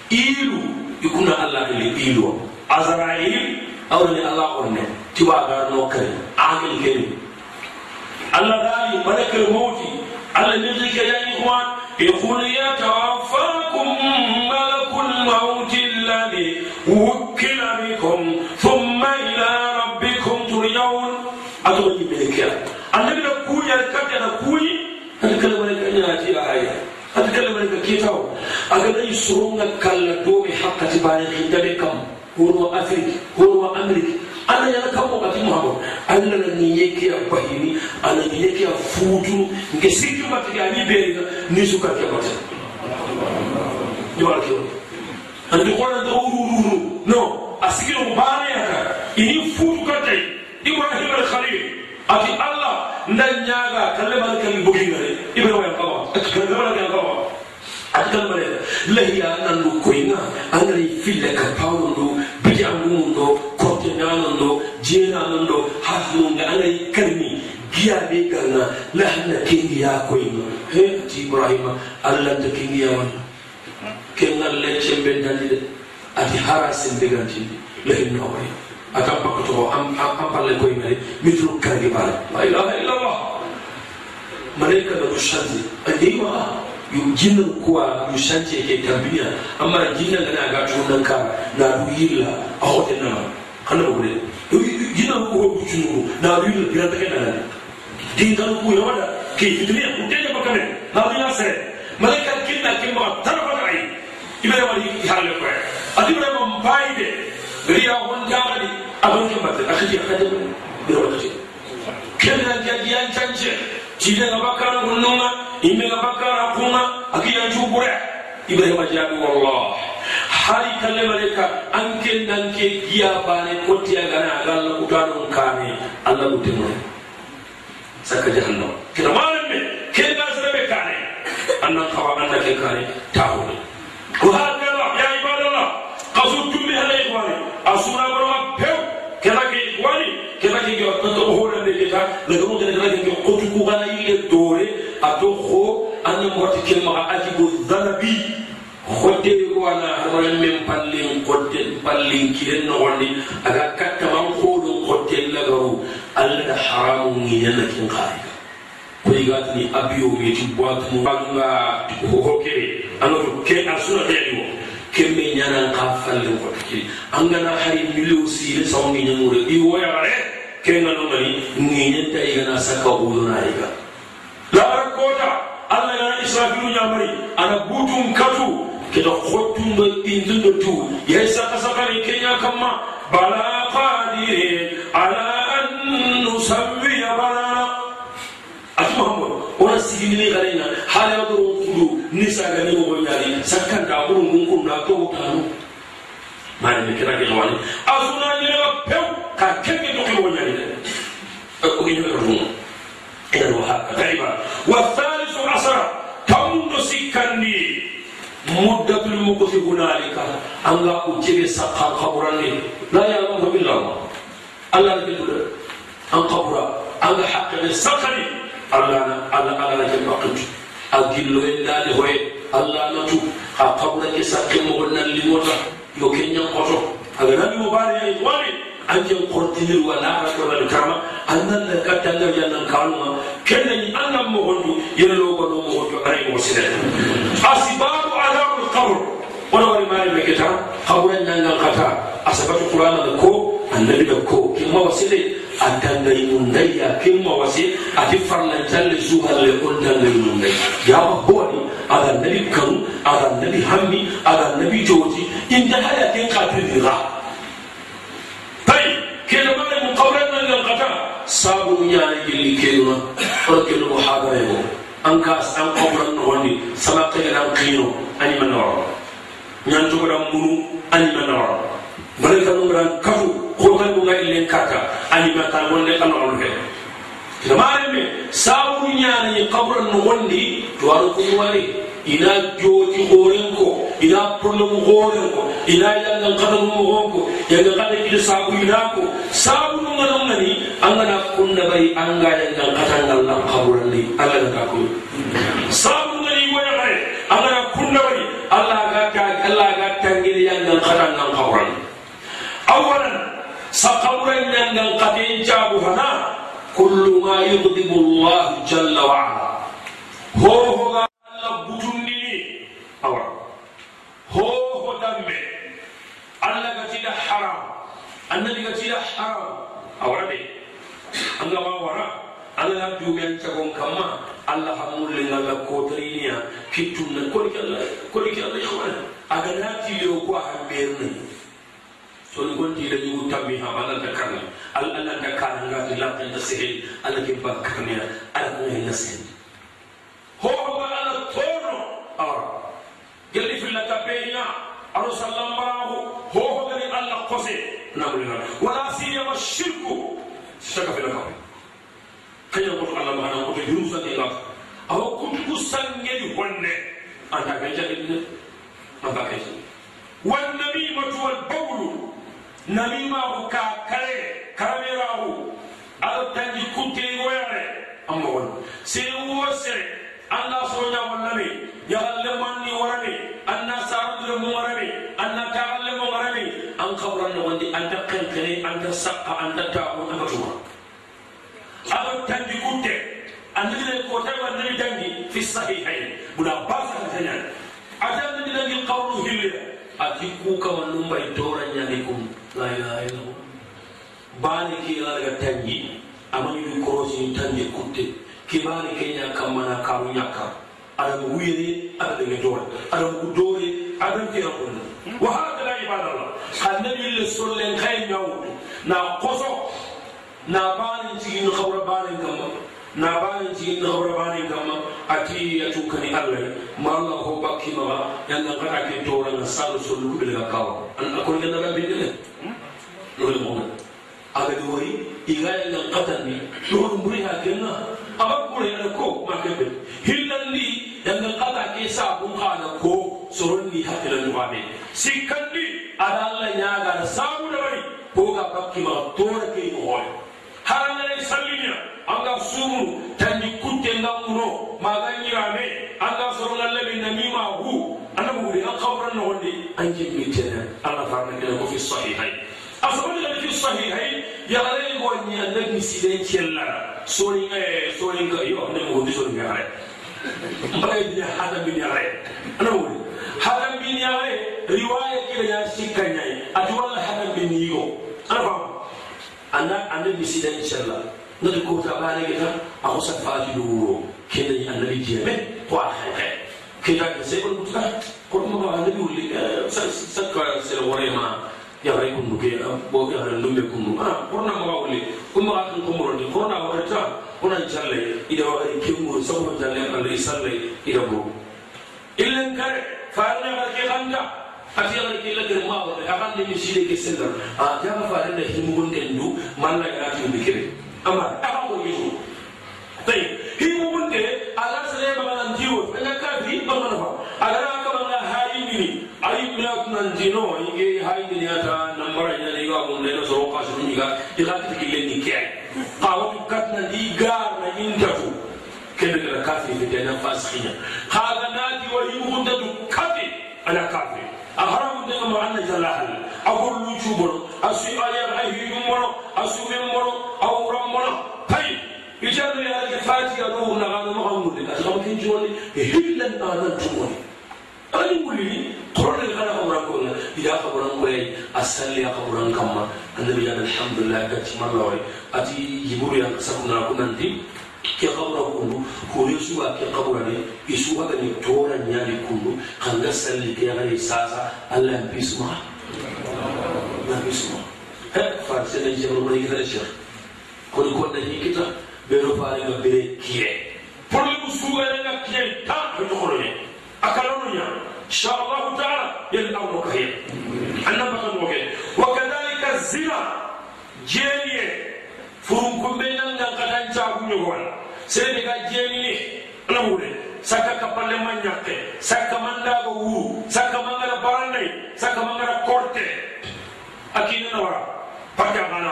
ilu ikuna allah ili ilu. Azrail awreni allah horne tiwa garno kare keni عاقل كريم الله داري ملك الموت. على نزلك يا إخوان يقول يتوفاكم ملك الموت الذي وكل بكم ثم إلى ربكم ترجعون. أتوني ملك النبي نقول كتر نقول أتكلم لك أن يأتي آية أتكلم لك كتاب. أقول يسرون كلا دومي حق تبارك. خدمكم هو أفريقيا هو أمريكا ana yana kan wakati muhammad allah na ni yake ya bahini ana ni yake ya futu nge siju mati ya ni beri ni suka ke mata ni wala ke an di kona da uru uru no asigiro mubare ya ka ini futu katai ibrahim al khalil ati allah ndan nyaga kalle man kan bugi ngare ibrahim ya kawa kalle man kan kawa man lahiya nan lu koinga angari fille ka pawndo do jeenanon do hasnunde anayi karni giyaɓe ganga lahna kengiya koyno he ati ibrahima allahta kengiya walla kengal leccembe dandi de ati hara sembe gantindi lahinno away atan pakkoto am palle koynare mitro kargi bala la ilaha illallah malaika na du change andima yu jinnan kuwa yu change ke tambiya amma jinnan gana ga tunan ka na du yilla a hotel na kana ba jina huko kuchuru na wajui kinatakana nani dinga huko yawada kifikiria mteja bakane hadina se malaika kinna kimba tarfa kai ibere wali halle kwa adibere mbaide gari ya hon jarani abun kimba akiji akadabu biro akiji kenna jajian chanje jide na bakara gununga ime na bakara kunga akija chubure ibere majabu wallahi hari kalle maleka anke nanke giya bane kotti agana agalla utanu kane allah mutemo saka jahannam kina malamme ken ga sebe kane annan kawa annan ke kane tawo ko hakala ya ibadallah qasu tumbi hala ikhwani asura barwa pew kena ke ikhwani kena ke yo to hore ne ke ta daga mun kena ke ko tu ku gana yi dore ato kho anna annan wati kelma ajibu dhanabi hotte ɓe ko ana horen men pallin kotten pallin kiren nogondi aga kattaman koɗum kotten lagaru. Allah da haramu ginenna kin kaariga koyigatini abiyo wiyeti boitunu anga hohokeɓe angato ke a suna ɗeɗi o kembe ñanan ka fallin kotte kiri. Angana hay million sile sawni ñamure ɗi woyagare kenganongani ginenta igana sakka wuyonayiga labara kota allah gana israfilu ñamari ana butun katu. Keda khotun do inzun do tu ya saka saka ni kenya kama bala qadir ala an nusawwi bala ati muhammad ona sigini ni garena hala do kudu ni saga ni mo nyari sakkan da buru ngun kun da to tanu mari ni kira ke wani azuna ni la pew ka kenge to ko nyari ko ni ko dum ina do ha gariba wa thalithu asara allah ne kuda an qabura anga haqqani sakani allah na allah allah na jamba qut agillo en dali hoye allah na tu ha qabura ke sakke mo nan limota yo kenya koto aga nabi mubarak ay wali anjen kortinir wala rakabal kama annan la katanga yannan kaluma kenna ni annam mo hondu yelo ko no mo hondu ay mo asbabu adabul qabr wala wari mari me kita qabran nan kata asabatu القران دكو النبي دكو كيما وسيلي أتان دايمون دايا كيما وسي أتي فرنا تل زوها لأون دان دايمون دايا يا بوالي أذا النبي كم أذا النبي همي أذا النبي جوتي إن جهاية كين قاتل دي غا طيب كيلا ما لي مقابلنا للغتا سابو نياني جلي كيلا أركي لغو أنكاس أن قبرن نغني سلاقي لنا أني من نرى نانتو قدام bare kan ngran kafu ko kan ngai len kaka ani mata wonde kan on he tamare me sabu nyaani qawran no wondi to wari ina joti horen ko ina problème horen ko ina yangal kadam mo ko yangal kada kida sabu ina ko. Sabu no ngana ngani angana kunna bari anga yangal katangal na qawrandi allah ka ko sabu ngani waya bare angana allah ga allah ga tangir yangal katangal qawran awalan saqawran yangal kadin jabu hana kullu ma yughdibu allah jalla wa ala ho ho ga allah butundini awa ho ho dambe allah ga tida haram annabi ga tida haram awara de anga wa wara allah na dumen tagon kamma allah hamulle ngalla ko tariniya kittunna koli kala koli kala ikhwan aga nati le ko hamberni so ni gonti da yugo tammi ha allah ta karna al allah ta karna ngati la ta sehel allah ke bakkarniya allah ko hen nasihel hohoga allah tono awara gelli fillata beña aɗo sallambarahu hohogani allah kose namulina wala siyama shirku saka fila kawe kaña koto allah mana koto jurusani ila awa kunku sangedi honne anta kay jaɗiɗine anta kay wannamimatu walbawlu namimaku ka kale karamiraku ala tanji kutteyigoyare amma won sey wo sere anna soñawonnami yahallemanni warani. Anna saruduremu warani anna taallemu warani an kawrannogondi anta kenkene anta sakka anta taku anta tuma ala tanji kutte annabine kotawa nabi dangi. Fi sahihain. Buda basakatañan atannabi dangi qawlu hillira akikuka wanumba itora ñanikum la ilaha illallah baane kiilaga tanji amañuɗi korosi tanje kutte kibaane keña kammana karu ñakka aɗaga wuyere aɗa ɗaga doore aɗaga ku doore aɗan kira kolla wa hakada ibadallah annabille sollen kay ñawudu na koso na baanen cigino hawra baanen kamma na bani cikin khawra bani kamma ati ya tukani allah ma allah ho bakki ma yalla kada ke tora na salu sulu bil kawa an akon ganda rabbi dele no le mo aga di wari igaya yang qatani no mburi ha kenna aba kure yana ko ma kebe hillandi yanga qata ke sa bun khana ko soronni hakila duwabe sikandi ada Allah nyaga sabu da bari ko ga bakki ma tora ke mo hoy haranga wonde anje mitena Allah farna ke ko fi sahihai asabani da fi sahihai ya gare ko nya nabi sidan kella soni eh soni ga yo ne mo di soni ga gare mbay bi hada bin ya gare ana wuri hada bin ya gare riwaya kila ya sikanya ati wala hada bin yo ana ba anna annabi sidan kella na ko ta bane ga a ko safati kulamada adayuu sadkaasila waraymaa yahay kunnuge bo yahay nume kunnu qurna magawle umaga kan kumurani qurna warata una jalle ida kemu sabu jalle alle isalle ida bo ilan kare faarna garke kanka ati yagare ke lagare ma wale akan ne mi shide ke sendar a jaga faarna himugun dendu malla ya ati bikire amma aka ko yiru tay himugun de ala sare bagalan jiwo anga kafi bagalan fa agara ni ayi mina tunan dino ige hayi ni ata nambara nya ni ga mun ne so ka su ni ga ila ta ki le ni ke ka wa tu kat na di gar na intafu kene da kafi fi da nan fasikinya ka ga na di wa yi mun da du kafi ana kafi a haramu da ma anna jalahal a kullu chubur asu ayar ayi dum mono asu min mono awram mono tay ijaru ya ga fatiha ruhu na ga ma hamu da ka kin joni hillan anan tumoni ani wulini torone kana kabura ko na ida kabura ko yayi asalli ya kabura kamma annabi ya alhamdulillah ka timan lawai. Ati jiburu ya sakuna kunanti ke kabura kundu ko yesu wa ke kabura ne isu wa ne toran ya ne kundu kan ga salli ke ya ne sasa Allah ya bisma na bisma he farse ne jiburu ne kita shir ko ko da ni kita bero fare ga bere kiye pour le musuga ne ga kiye ta ko ne kan mo ke wa kadhalika zina jeniye furun ko be nan ga katan ta ku nyogon sere ga jeni ni ana wure saka kapalle man nyakke saka manda go wuru saka mangala barande saka mangala korte akina na wara pakya kana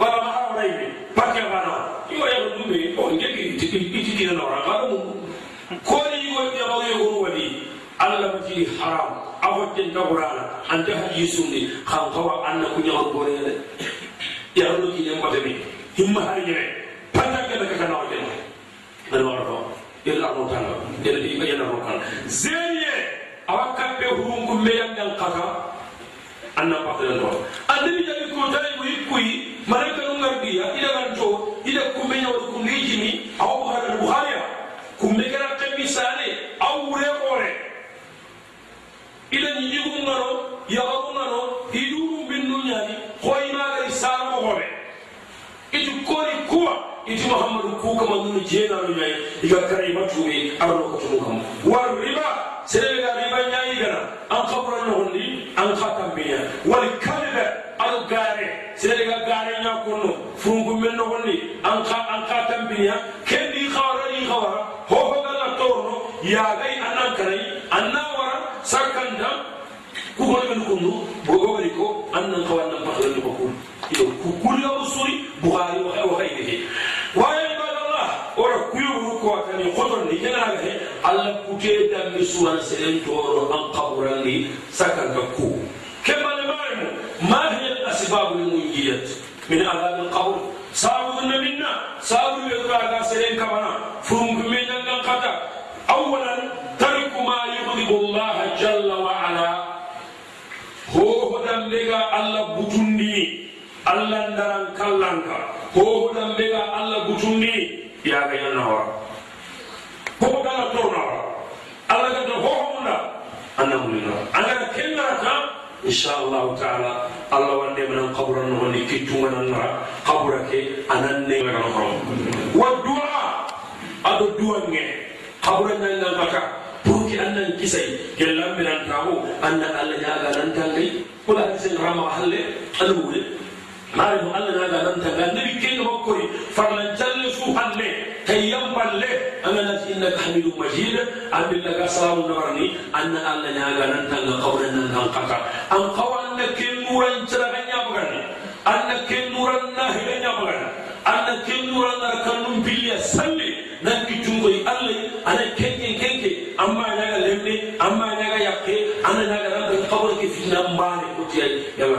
wala ma ha wara ibe pakya kana yo ya dume o ngeki iti kina na wara ga mu ma fi haram awo ten da qur'ana anta haji sunni kham kawa anna ku nyaw gore ne ya ru ki ne mbate mi himma har nyene panta ke da kana wadi na wara ko ila arno tanga ila di yana ro kan zeye awaka be hurungu me yangal kata anna patala do andi jabi ko tare ko ikuyi malaika no ngardiya ila ganto ila kumme nyaw ko ngijini aw kumbegeratte misali awure kore ila ñiñigu ngano yaxaru ngano hiduru mbinnu ñani xoyinagari saamo xoɓe itu kori kuwa itu mahamadu ku kama nunu jeenanu ñayi iga karayima tuuɓe arano kotunu kam war riba sereɓega riba ñayi gana an xabura ñoxondi an xa kambeña wal kalibe al gaare sereɓega gaare ñakonno furunkumbe noxondi an xa an xa kambeña suran seren toro an qaburandi sakan ka ku kema le marimu ma hiya al asbab al munjiyat min adab al qabr sabu minna sabu le ga seren kamana fum gumen nan kata awalan tariku ma yughdibu allah jalla wa ala ho hodam lega alla butundi allah ndaran kallanka hohuɗan ɓega allah butundi yaga yannawa koko gana tornawa allah gada hohomunda annamulina angara kengarata inchallahu taala allah wande manan kabura nohoni kittuganannara kabura ke anannegano hono wa du'a. Aɗo duwange kabura ñangankata pour que annan kisay ke lambinantawo annan allah ñaga nantangay kola hadisen rama halle maari mo allah naaga nantanga nabi kenga makkori farlan calle su halle tay yamballe anga nati innaka hamidum majid andillaga salamu nabarni anna allah ñaaga nantanga kawre nan kan kata an kawa anna ken nuran ciraga ñabagandi anna ken nuran nahiga ñabagandi anna ken nuran nar kannum billiya salli nan kittungoy allah ana kenke kenke amma ñaga lemne amma ñaga yakke ana ñaga nanta kawre ke fitna mbane kotiyay yalla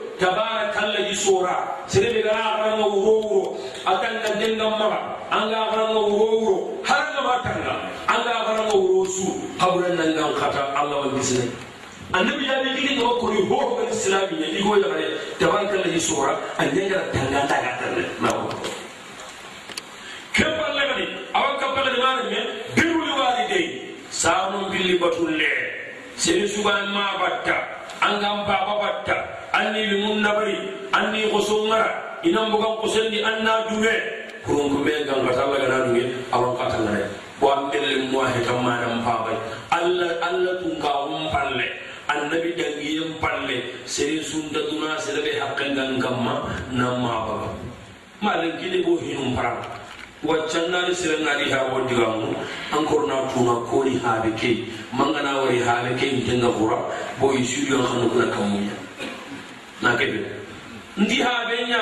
tabara kalla yisora sere be gara gara no wuro wuro atan kan den gam mara an ga gara no wuro wuro har ga matanga an ga gara no wuro su habran nan gan khata Allah wal bisne annabi ya bi gidi ko kuri ho ko islami ne digo ya bare tabara kalla yisora an den gara tanga daga tan na ko kebal lagani awan kabbal limana me birul walidai samun billi batulle sere sugan ma batta angan baba batta anni limun nabari anni kosongara inan bugan kusendi anna dume. Kurunkume gangatallaga gana duge awan katangare bo an ɓelle moa hetan manan pabay allah allah tunkarum palle annabi dangiyen palle. Sere sunta duna sere ɓe haqqe gan kamma nan ma baga malen kine bo hinum parama waccannani sere ngadi ha wondigamu encore na tuna koni haabe ke mangana wari haabe ke mitenga fura bo i sudion xanu kuna kamunya na kebe ndi haabe nya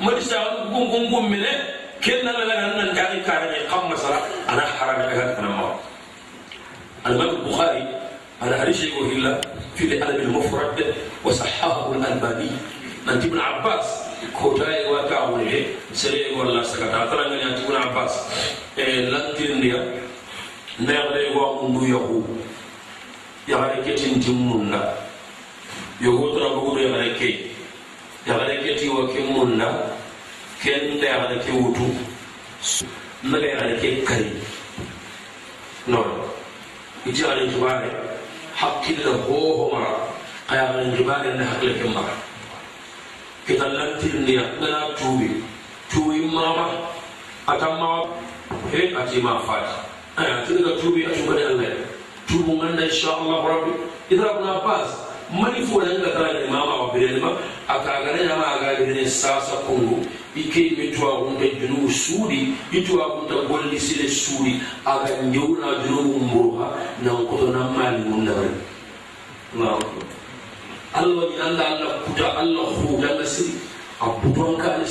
madisa gum gum mene كنا لنا أن نجعل كان يقام مثلا أنا حرام أجل أنا ما الإمام البخاري أنا حديث يقول إلا في الأدب المفرد وصححه الألباني أنت ابن عباس kota e wa ka wone he sere e golla sakata tara ngani ati ibn abbas e lantirindiya neexde e wa undu yahu yaxare ketin timmunna yogo tara buguru yaxare key yaxare keti wa ke munna ken nda yaxare ke wutu naga yaxare ke kari non iti yaxare kibare hakkille hohomara a yaxare kibare nda hakkile ke mara kita lantirndira ngana tuubi tuubi maama atan mawa he atima faati atini ka tuubi atunkani allah tuubu ganna insha allahu rabbi. Ita ibn abbas mani fola nga tara ni mama wa birenema akagana ya ma agagene sasa kungu. Ike mitwa unta junu suri mitwa unta golli sile suri aga nyeuna junu mbuha na koto mali mundare Allahu Allah ni Allah Allah kuda Allah huda Allah siri Abu bangka Allah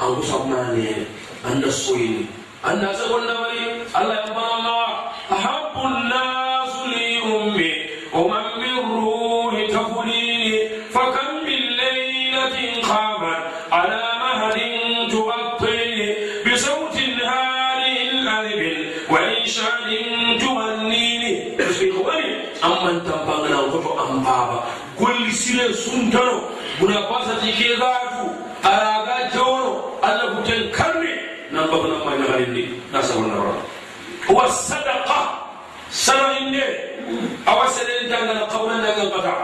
Abu Samani Anda soini Anda sebenarnya Allah yang maha Ahabullah kuten suntano munafasa tike zatu araga jono alla kuten karne nan babu nan manya garinni na sabon na ron wa sadaqa sana inde awa selen tanga qawlan daga qada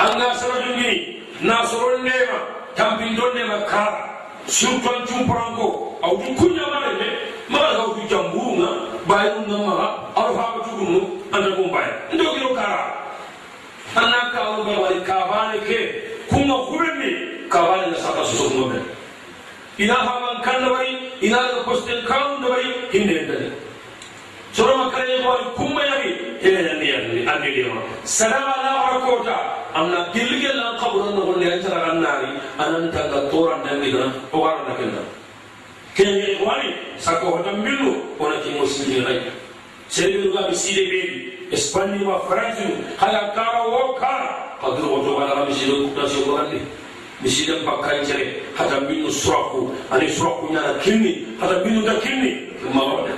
anga sana jungini na soron nema tambin don nema kara suntan jumpranko, aw kunya mare me ma ga ku jambunga bayu na ma arfa ku mu anda ko bay ndo kara anak ka alu be wari ke kunga hubenni kabane na saka susu kunga be ina haman kan wari ina da kosten kan wari hinde dali soroma kare ya wari kumma yari hele yandi yandi andi lema ya. salama la war kota amna gilge lan qabran no golle antara ya anan tanga toran dangi na o warana kenna kenye wani sako hotam millu ona ki muslimi rai sey bi ga bi sile bebi espanye ma france hala kara wo kara kadru woto wala mi side ku ta so gorande mi side bakkan cere hata minnu suraku ani suraku nyana kinni hata minnu da kinni ma wada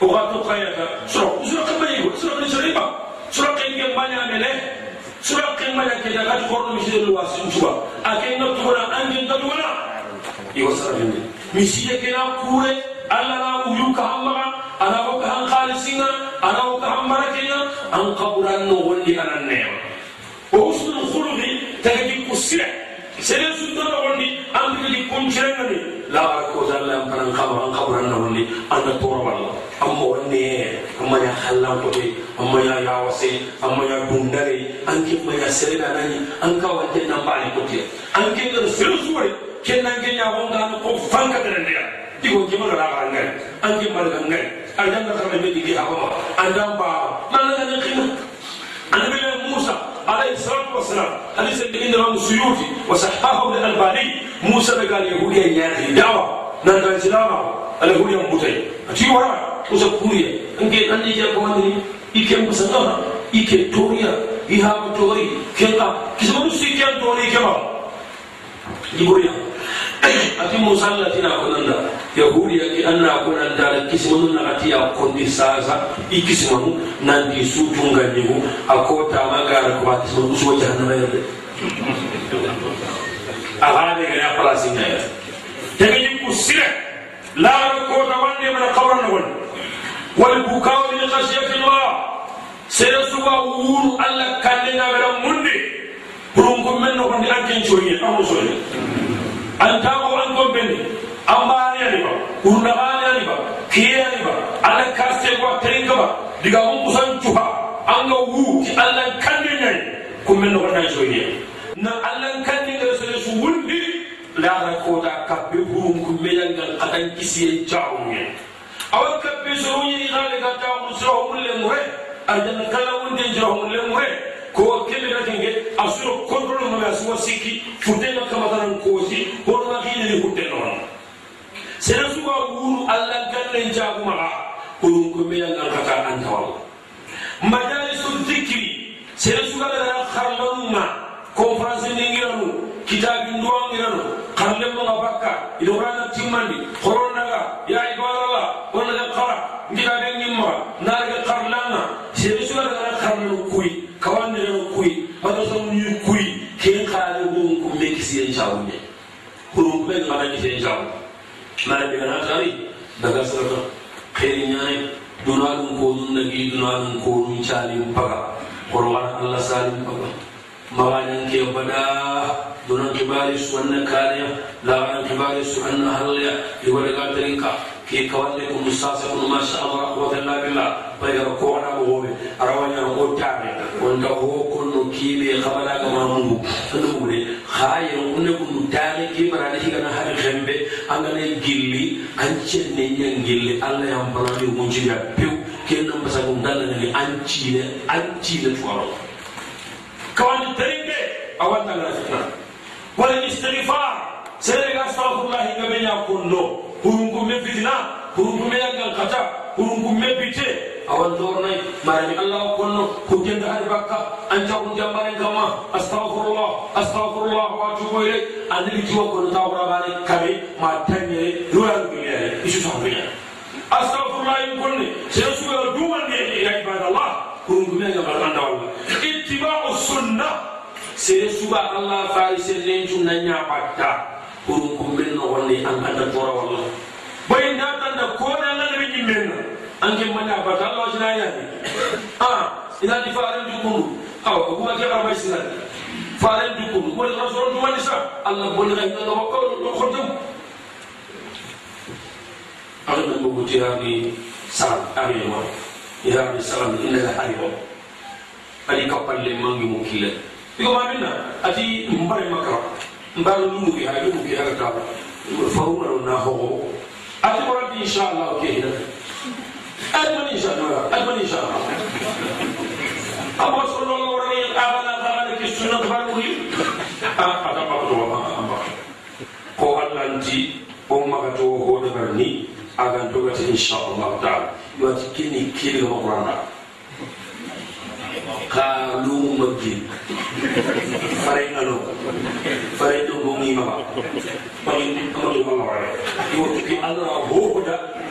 وغاتو قياتا سرق سرق بيو سرق شريبا سرق إنجي مانيا ملي سرق مانيا كذا قد قرن مشي الواس مشوا أكين نتونا أنجي نتونا يوسر مني مشي كنا كورة الله لا ويوك همغا أنا بوك هم خالصينا أنا هم مركينا أن قبران نولي أنا النعم وحسن الخلق تجد كسرة sere sundana wonni an kili kuncirengani la ko dalla am panan kama an kabran na wonni an da tora walla amma wonni amma ya hallan ko be amma ya ya wase amma ya dundare an kin ma ya sere na nani an ka wante nan bali ko te an kin da sere suwari ken nan ken ya wonga ko fanka da ndiya digo ki mala la ngai an kin mala kama be digi hawa an dan ba man na ne kina annabi موسى. عليه الصلاة والسلام. حديث ابن الإمام السيوطي وصححه الألباني موسى قال يهوديا يعني دعوة نان سلامة اليهوديا مبتي أتي ورا موسى كوريا أنك أني جاء كمان إيكي مسنا إيكي توريا إيها توري كيلا كسبنا سيكيان توري جبريا ati atimu salla tina konanda yahudiya ki anna konantala kisimanu nagati a kondi sasa i kisimanu nandi sutunga ñigu a kotamagara koba kisimanu usuwa jahannama yerde axaane gana placinaya tege yimku sire laaru kota wande mana xawarna won walbukaw min khasiyati llah sere suwa wuuru allah kannenga wera munde pour nko men noxondi an kencoñe a musoñe anta ko an ko benni an baane aliba unda baane aliba kiye aliba ala kaste ko tayin kaba diga mun kusan cuha an ga wu ki allah kanne ne ko men no na joyi na allah kanne ne so su wundi la ra ko da kabbe burum ku melan gal kadan kisiye jawunye awa kabbe so yi ga le ga tawu so mulle mure arjanna kala wunde jawunle mure ko kebe na tinge asuro kontrol ma na suwa siki futena kamata nan kosi horna hili futena wa sena suwa wuru alla kanne ja kuma ha kulun kumbe ya nan kata antawal majalisu dhikri sena suwa dara kharlanuma konferansi ningiranu kitabin do ngiranu karlemma ga bakka ido rana timmani horonnaga ya ibadallah wonna ga qara ngira den nimma narga incawu ñe hurum ɓe gaɗa ite incawu mara ɓegana tari daga sarata xeeri ñaane duna ko num nagi duna ɗum ko num caalim paga kono allah salim paga magañanke baɗa dunan kibari su anna kariya lawaran kibari su anna halya iwaɗaga tarinka ke kawalle ko musasa kono masha allah quwatalla billah ɓaygar kowaɗaɓo hoɓe arawañan o taare wonta ho konno kiiɓe xaɓalaga ma mungu andu ha yen kunne kum tani ki bara ni kana hari gembe. Angane gilli anche ne nyen gilli alla yam bala yu mun ci ya pew ken nam basa gum dalla ne anchi ne anchi ne foro kawani terinde awan tala fitna wala istighfar sere astaghfirullah ga be ya kondo hurum kum me fitna hurum kum me yangal kata hurum kum me bite awan dornai marami allah konno ko jenda hari bakka an cakun jambaren kama astaghfirullah astaghfirullah wa atubu ilay annabi jiwa kono tawra bani kame ma tanyere duran bilay isu sahbiya astaghfirullah in konne sai su ga duwan ne ila ibadallah kurun gume ga barkan da wallah ittiba'u sunnah sai su ba allah farisel len tunna nya patta kurun kumben no wonni an anda tora wallah boy nda tanda ko na ngalbi menna ah kunu aw kuma ke arba sina faran du kunu ko rasul du mani sa Allah bol ga ina ko ko khotum ala na bugu tirani salam ari mo ya bi salam inna la hari mo ali kapalle mangi mo kile iko ma minna ati mbare makara mbalo lu ki ha lu ki ha ta faru na ho ati ko rabbi inshallah ke hina Albani inşallah. Albani inşallah. Ama sallallahu aleyhi ve ala zâleki sünnet var mı? Adam bakıyor baba. Ko Allah'ınci o mağato o hoda verni agan togati kini kiri o Kur'an'a. kalung magin farin ano farin dugong imama pagin pagin Allah ho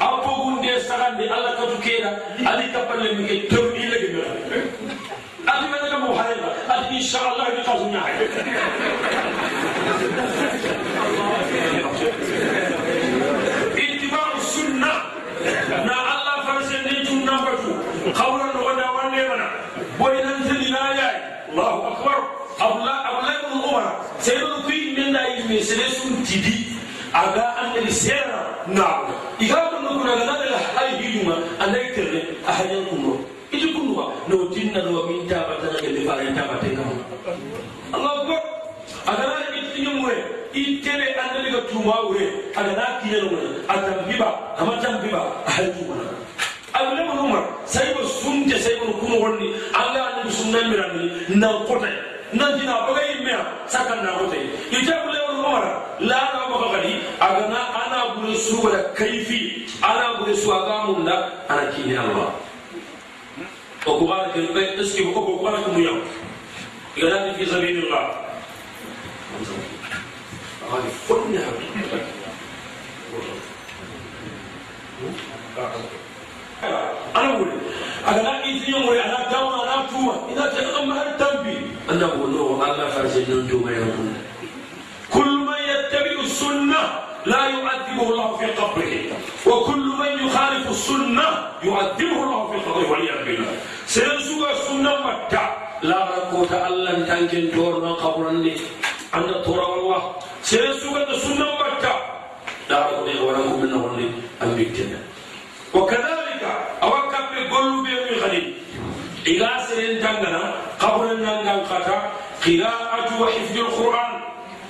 yoro apo gunde sagande alla ka tu keda adi ka palle mi ke to ni le gina adi me ka mo hayra adi insha Allah ni kazu nya ittiba'u sunnah na Allah farse ne tunna batu qawlan wa da wanne mana boy nan tini na yayi Allahu akbar abdullah abdullah ibn umar ku yi min yi me sai sun tidi aga annabi sera na no kuna na da hay hiduma annabi tere a hayan kuno iti kunwa no tinna no min ta bata na ke fara ta bata kam Allahu akbar aga na iti nyumwe itere annabi ga tuma wure aga na kiyen no atambiba kama tambiba a hayan kuno abule mun umar sai ba sunte sai ba kuma wonni Allah annabi sunnan mirani nan kota ba gari aga na ana bure su da kaifi ana bure su aga mun da ana kini Allah o ko ba ke be eski ko ko ko ko mu yam igana fi sabilillah hadi fonni ha ana ana tawa ana tuma ina ta an har tambi anna wono Allah farse non to mai kun كل من يتبع السنة لا يعذبه الله في قبره وكل من يخالف السنة يعذبه الله في قبره والعياذ بالله سينسوا السنة متى لا ركوت الله تنكن تورنا قبرني عند تورا والله سينسوا السنة متى لا ركوت ورنكم من نغني أمريكتنا وكذلك أوكا في قلوب غني إلى سرين تنقنا قبل أن ننقل قراءة وحفظ القرآن.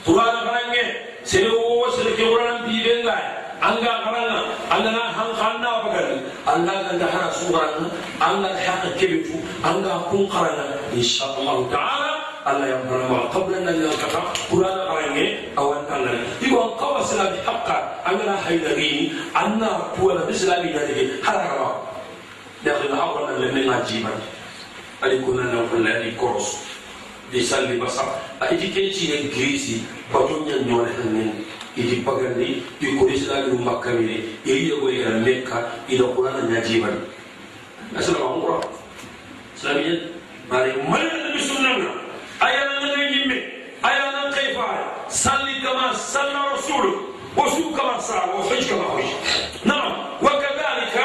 قرآن غرانجة سيو وسلك قرآن في بينها أنجا غرانا أننا هم خاننا بكري أننا عند حرس غرانا أننا الحق كبير أننا كون قرانا إن شاء الله تعالى. الله يغفر له قبل ان يلقى قران قرانه أو ان قال له يبقى قوى سلام حقا أنا لا حي لغي أنا قوى الاسلام لغي هذا كما داخل الأول من لم يجيب ان يكون أنا في الذي كرس بيسال بصر ايدي تيجي انجليزي بطن ينور هنن ايدي بغني في كرس لا يوم كامل ايدي وهي مكه إلى قران نجيب السلام عليكم سلام عليكم مريم بسم الله ayana ngana yimme ayana kayfa salli kama salla rasul وسوء كما صار وحج كما حج نعم وكذلك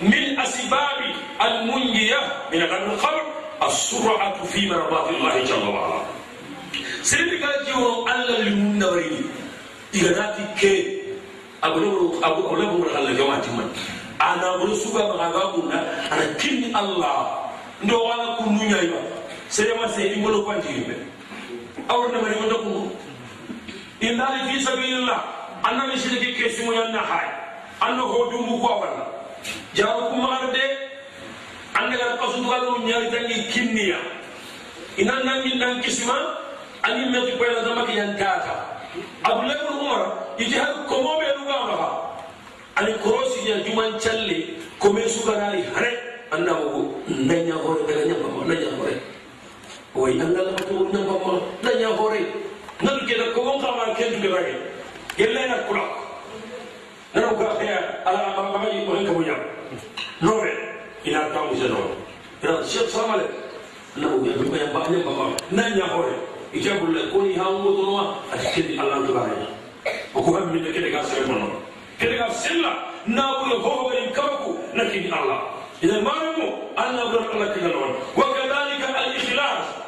من أسباب المنجية من القبر السرعة في مرضات الله جل وعلا قال جيو الله اللي من نوريني إذا ناتي كي أقول أقول أقول الله جواتي من أنا أقول سوى بغاغاونا أنا كني الله ndo wala ku nunya iba seyama seydi mbolo kwanti yimɓe awrata mari wonta kumu illali fi sabilillah annami sinake kesimoyanna haay anno ho dumbu ko walla jaaru kumaɗo de andagal kasutugalu ñaritangi kinniya. Inan nangin ɗan kisima anin meti baynatamake yan tata abdulaibul umara iti hay komoɓe ɗugamaha ani korosiya juman calle kome suganali hare annamo ko daga ñammama naña وي أنا لا أقول أنا بابا لا يا غوري نلقى لك وقع ما كنت بغي قال لنا كل أنا وقع يا أنا بابا غادي يقول لك ويا نور إلى تاو جنور أنا شيخ سلام عليك أنا ويا بابا يا بابا لا يا غوري اجا يقول لك كوني ها هو طنوا اشكي الله تبارك وكم من كده قال سلام الله كده قال سلا ناو يهوه ويمكبكو نكيد الله. إذا ما رموا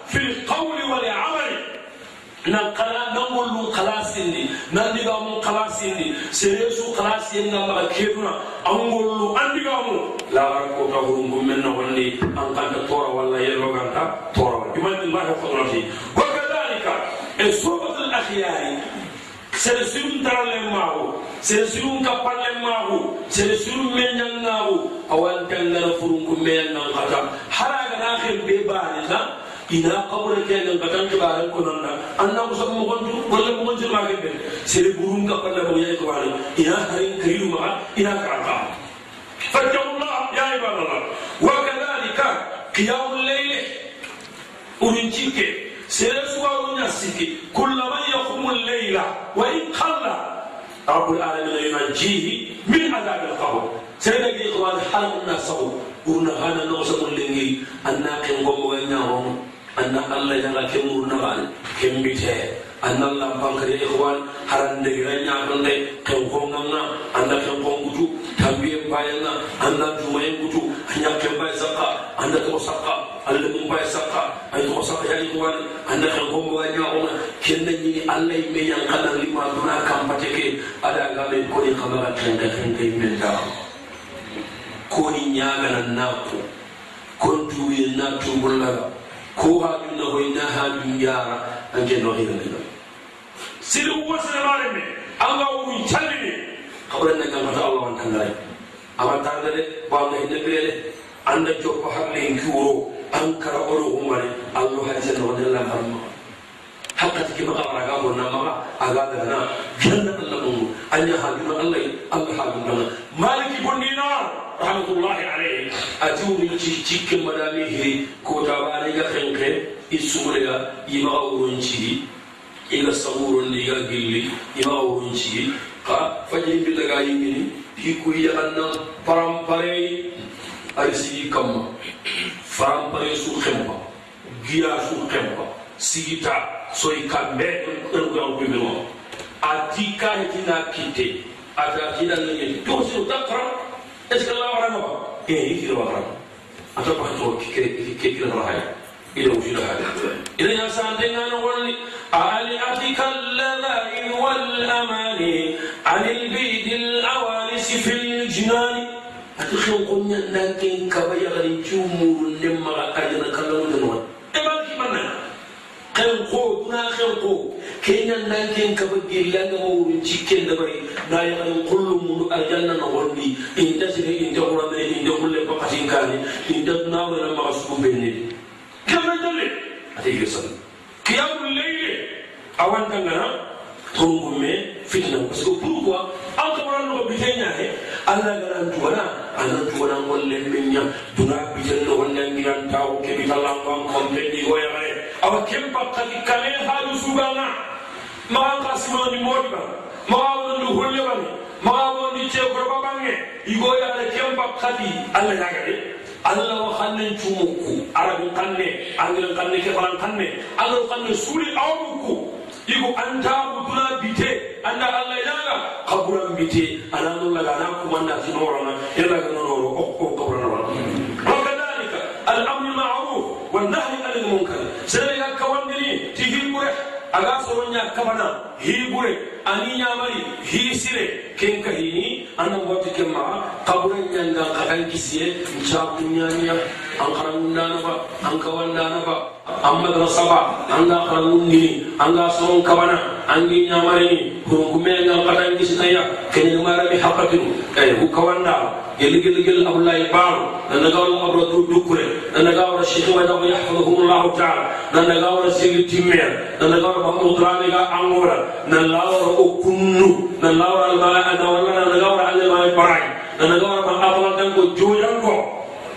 في القول والعمل. نقلا نقول من قلاسين نندي من قلاسين سيرسو قلاسين نما كيفنا أقول له أندي قام لا رك تقولون من نهني أن كان تورا ولا يلوا كان تورا. يمكن ما يفضل شيء وكذلك الصوبة الأخيار. سيرسون ترى لهم ماو سيرسون كبر لهم ماو سيرسون من ينعو أو أن كان نفرون من نعو حتى حرام الآخر بيبان إذا ina kabure ke nan ka tan kibare ko da anna ko sam mo gontu wala mo gontu ma gebe sere burum ka palla mo yayi ko wala ina harin kariru ma ina karaka fattaqullah ya ibadallah wa kadhalika qiyamul layl urinchike sere suwa unya siki kullama yaqumul layla wa in qalla rabbul alamin yunjihi min adab al-qabr sere gi qawal halna sabu urna hana no sabul lengi anna ken gombo ga nyaaro anna allah itanga ke murnaxaane ke mbitee anna lampankade ixwan harande gira ñakonde xen xonganga anna xen xongutu tambiye bayanga anna jumaye ngutu a ñakken bay saqa anna toxo saqa alla mum bay saqa ay toxo saqa ya ixwan anna xen xongowa ñaxonga kenna ñini allah yimme yankananlima duna kampate ke adagame koni xamaxa kenke xenke yimmendaxo koni ñaganan naqu kon duwuyen na tumbulaga ko haɗum na hoyna haɗum yara anke no. Hiraniɗo sili wosinamare me anga wurum callini kaɓurannagangata allah wantangare awantarde de wawna hinne ɓeele anda joppa hagle en kiwuro an kara oro umare. Anno hay sen no wonella harma hatta cikin makawar aga gurna maka aga da na janna Allah mun anya hajuna Allah Allah hajuna maliki bundina rahmatullahi alayhi ajuni ci cikin madami hiri ko ta ba ne ga kanke isumulya ima urun ci ila saburun ni ga gilli ima urun ci ka fajin bi daga yimini ki ku ya anna parampare ay si kam parampare su xemba giya su xemba sigita soy kamɓe ɗon ko yawɓeɓe mo a tikka hetina kitte ata kiɗannañe tosiro dakra est ce que la warano ba e hitira warano ata bahatoo kekirana haya إلى وجود هذا إذا يا سادنا نقول أهل أتك اللذائم والأماني عن البيد الأوارس في الجنان أتخيل قلنا لكن كبير الجمهور لما أجنك الله كنقود نا كنقود كينا نانكين كبكي لانا وولي تيكين دبري. نا يغل من أجلنا نغولي إن تسري إن تغولنا إن تغول لبقاتين كالي إن تدنا ولا مغسكو بيني. كم نتلي؟ اتي يسال كيام الليل اوان تنغنا tongome fitna parce que pourquoi an kamarano ko bite ñahe alla garan tugana ana tugana golle be ñam duna bite no wonna ngiran taw ke bi tala ngam ko be di goya re awa kem pakka ki kale halu subana ma ka sima ni modi ba ma wala lu holle ba ma wala ni ce ko ba bange igo ya re kem pakka di alla ya gare alla wakan ne chumuku arabu kanne angel kanne ke falan kanne angel kanne suri awuku igo anta butuna bite anda allah yaga kaburan bite ananu laga ana kumanda tinorona yalla ga nonoro o kaburan wa wakadhalika al-amru ma'ruf wan nahy 'anil munkar aga soronya kabana hibure ani nyamari hisire ken kahini a nan wati kemma kaburan nyanga kakan kisiye ncha kunyanya an karangundana ba an kawandana ba an madrasa ba an ga karangundini an ga soron kabana an gi nyamarini kurungume nga kakan kisinaya ken marami hakatinu ay ku kawanda gel gel gel abdullahi baro nana gawra abra du dukure nana gawra sheikh wa dawa yahfazuhum allah ta'ala nana gawra sigi timmer nana gawra mahmud rani ga angora nana lawra okunnu nana lawra almala ana wala nana gawra alma barai nana gawra ma abala dan ko joyan ko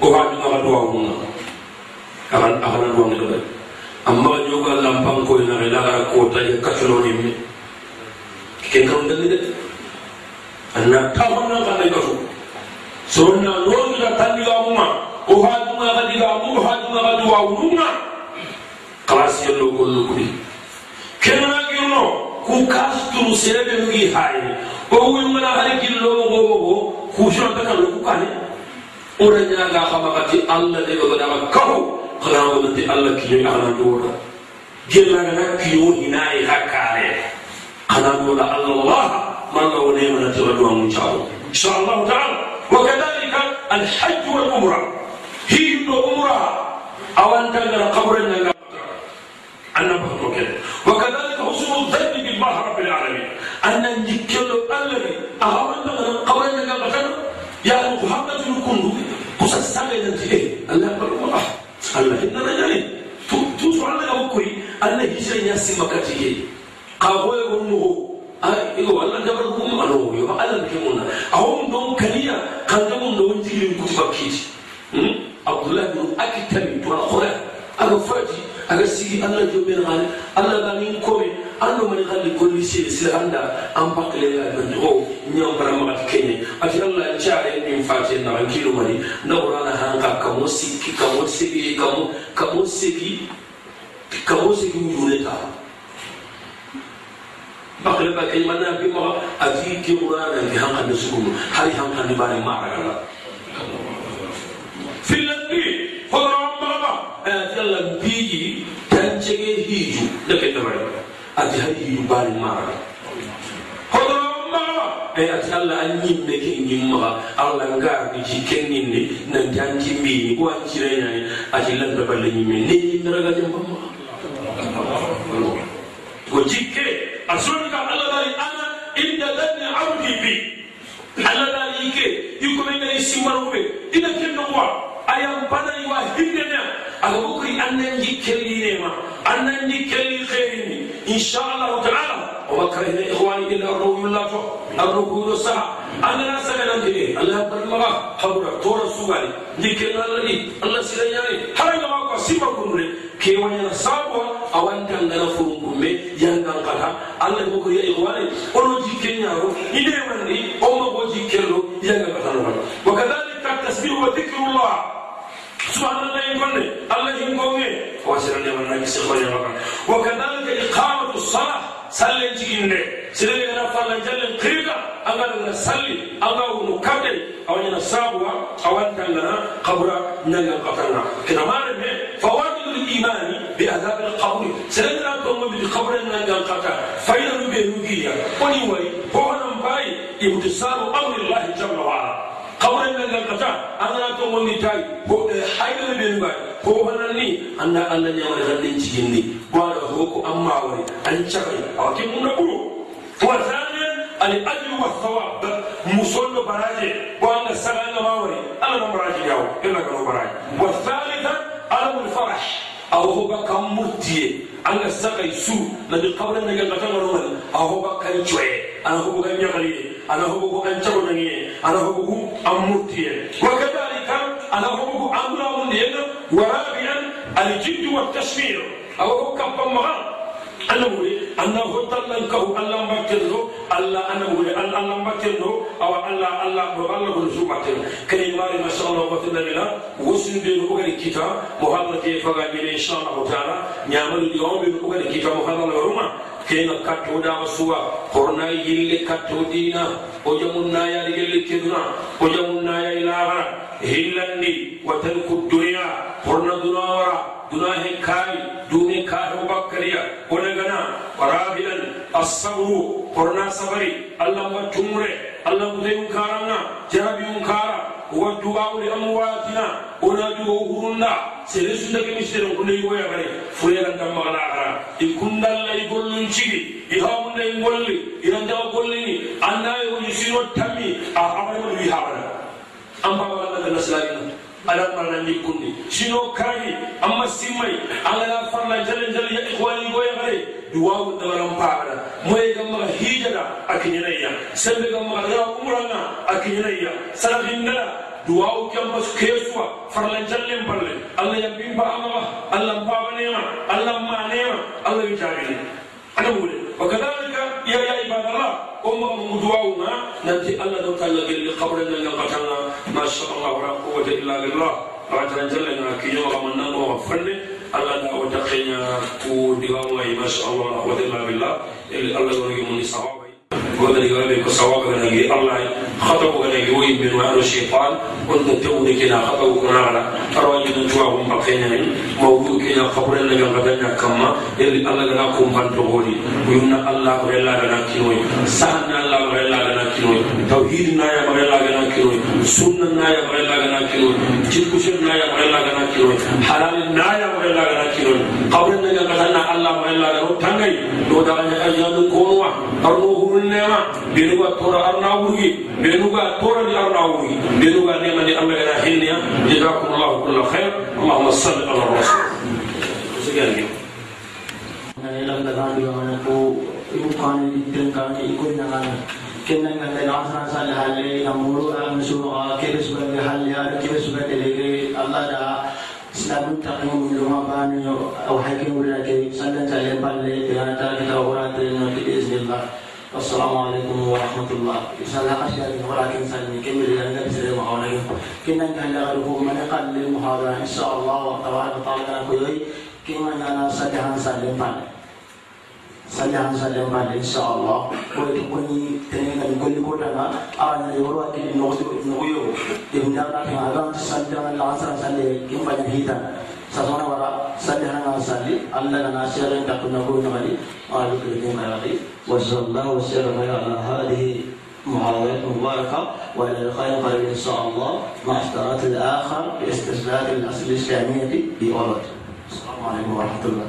o ha dum ga duwa mun akan akan duwa ka ne kasu sonna no ga tandiga muma o ha dunga ga duwa wunga kalas yello gollo kudi kenna girno ku kasturu serebe ngi hayi o wunga na hali gillo go go go ku kane ora nya ga khabakati allah de go da kahu kana go de allah kiyo ana dora gella ga kiyo hinai hakare kana go da allah man la wone mana tawadu mun chawo insha allah ta'ala وكذلك الحج والعمرة. هي العمرة أو أن تلقى قبر أن وكذلك حسن الظن بالله رب العالمين. أن نجكل الذي أهوان قبر يا محمد قصة سنة إيه الله يقبل الله الله إننا يعني توسع لنا وكري أن هجرة ياسي مكاتيه قابوا يقولوا igo walla dabar kum ano yo ala ke mona awon don kaniya kan da mun don jigin ku bakiti abdullah bin akitami to alquran aga faji aga sigi allah jo ben hal allah ga min ko me ando man hal ko li sir sir anda. Am bakle la ben o nyam bara ma kenye ati allah chaare min fati na kilo mari. Na urana hanka kamo sikki kamo sigi kamo kamo sigi kamo sigi yuneta makhle ba kay mana bi mo aji ki qur'an hari hamal ni bari maragala filati fala rabbaka ati allah biji tan chege hari hiju bari maragala fala rabbaka allah an yim de ke yim ma allah ngar bi ji ken yim ni nan jan ji mi ko bari ana inda danni abdi bi allah bari ike iko men ngari simaro be ina kendo wa ayam bana iwa hindena aga bukri annan jikkelli ne ma annan jikkelli khairini insha allah ta'ala wa makrahna ikhwani illa arruhullah fa arruhul sa anna sagana dine allah bar maga habura tora sugali jikken allah di allah sirayani haranga ma ko simba kunre ke wanya sabwa awanta ngana furungume yangan kata allah ko ko ya ikhwani ono jikken yaro ide wandi o ma go jikkello yangan kata no wa سبحان الله يقول الله يقول واسر الله من نبي سخوة يا مكان وكذلك إقامة الصلاة صلي جيني سيدي رفع لجل قريبا أغل نسلي أغل نكبر أو ينصابها أو أنت لنا قبرا نجل قطرنا كنا معرفة فواجد الإيمان بأذاب القبر. سيدي رفع لجل قبرا نجل قطر فإذا نبيه نبيه وني وي فهنا مبايد يمتصار أمر الله جل وعلا. kawren ɓe ngal kata ana to wonni tawi goɗɗo e haydere ɓe mbawi ko eh, honanni anda allah ñamata tan ɗen cikinni gwaɗo ho ko amma woni an cafay awake mum no ɓuuro wasanen ali ajru wa sawab musolɗo baraje gowanga saganga ma woni ala no baraji jawo ɓe nagano baraji wa thalitha alamul farah aw ho ba kam murtiye anga sakai su na di qabla na ganga tan normal aw ho ba kan choye ana ho ba nyagali ana ho ko an charo na ngiye ana ho ko am murtiye wa kadhalika ana ho ko amra mun yena wa rabi'an al jidd wa tashmir aw ho kam pam ma ana wuri anna ho tallan kahu allah mbattendo allah ana wuri allah mbattendo awa allah allah do allah ko su mbatten kene mari ma sha Allah wa ta'ala wosun be ko gari kita muhalla ke faga be insha Allah ta'ala be ko gari kita muhalla la ruma kena katto da wasuwa korna yille katto dina o jamun na ya yille keduna o jamun na ya ilaha hillandi wa talku dunya korna dunawara گناہ کھائی دونے کھا ہوگا کریا اور گنا اور آبیلن اصبرو اور نا سبری اللہ ما چمرے اللہ مدھے انکارانا جنبی انکارا وہ دعا اور امواتنا اور نا دعا اہرندا سے رسول کے مشتر انہی ہویا گرے فریہ رنگا مغلا آرہا یہ کندل لئی گلن چیگی یہاں مندہ انگولی یہاں دعا گلنی انہی ہو جسیر و تمی آہ امرے مدھوی حاورا امبا اللہ دلسلائی ہاں نمتو ala marana ni kundi sino kari amma simai ala la farla jale jale ya ikwani go ya gare duwawu da waran fara moye ga ma hijira akinyaya sabbe ga ma ya. Umrana akinyaya sarafin dala duwawu kemba kesuwa farlan jallen balle allah yambimba ma allah ma allah manema allah witabini mule وكذلك يا يا عباد الله أم مدواونا ننتي الله دو تعالى قال قبرنا نقطعنا ما شاء الله ولا قوة إلا بالله. رجل جلنا كي يوم من وفن الله دا وتقينا ودواونا ما شاء الله ولا قوة إلا بالله. الله يوري من وذلك يقول صواب نجي الله خطأ نجي وين من وعد الشيطان. وانت توني كنا خطأ كنا على أرواج نجواهم بقينا موضوع كنا قبرنا نقطعنا كما. اللي الله لنا كم بنتهوري ويمنا الله غير لنا كنوي. سهلنا الله غير لنا كنوي. توحيدنا يا غير لنا كنوي. سننا يا غير لنا كنوي. جلكشنا يا غير لنا كنوي. حلالنا يا غير لنا كنوي. قبرنا نقطعنا الله غير لنا تنجي لو دعنا أجل كونوا. أرنوه من nema benuga tora arnawurgi benuga tora di arnawurgi benuga nema di allah gana henya jazakumullahu kulla khair. Allahumma salli ala rasul. Sekian gitu ko nangana kenna sal halle namuru lege allah da yo au hakim ulake sallan palle kita orang السلام عليكم ورحمة الله. إنسان لا أشياء من ولا كنسان من كم إلا نبسل المحاولة كنا نكهل لغلقه من أقل للمحاولة إن شاء الله وقتوانا طالقنا كذي كما نانا سجحان سلم فان سجحان سلم فان إن شاء الله. ويتقني تنين من كل كورتنا يورو أكيد نغيو إبن جارنا في عدان سجحان العصر سلم كم فان sanjang na sandi Allah na nasyar yang tak pernah guna kali alu kerja kali wasallallahu wasallam ala hadhihi محاولات مباركة وإلى اللقاء قريب إن شاء الله مع اشتراط الآخر باستثبات الأصل الإسلامية بأولاد السلام عليكم ورحمة الله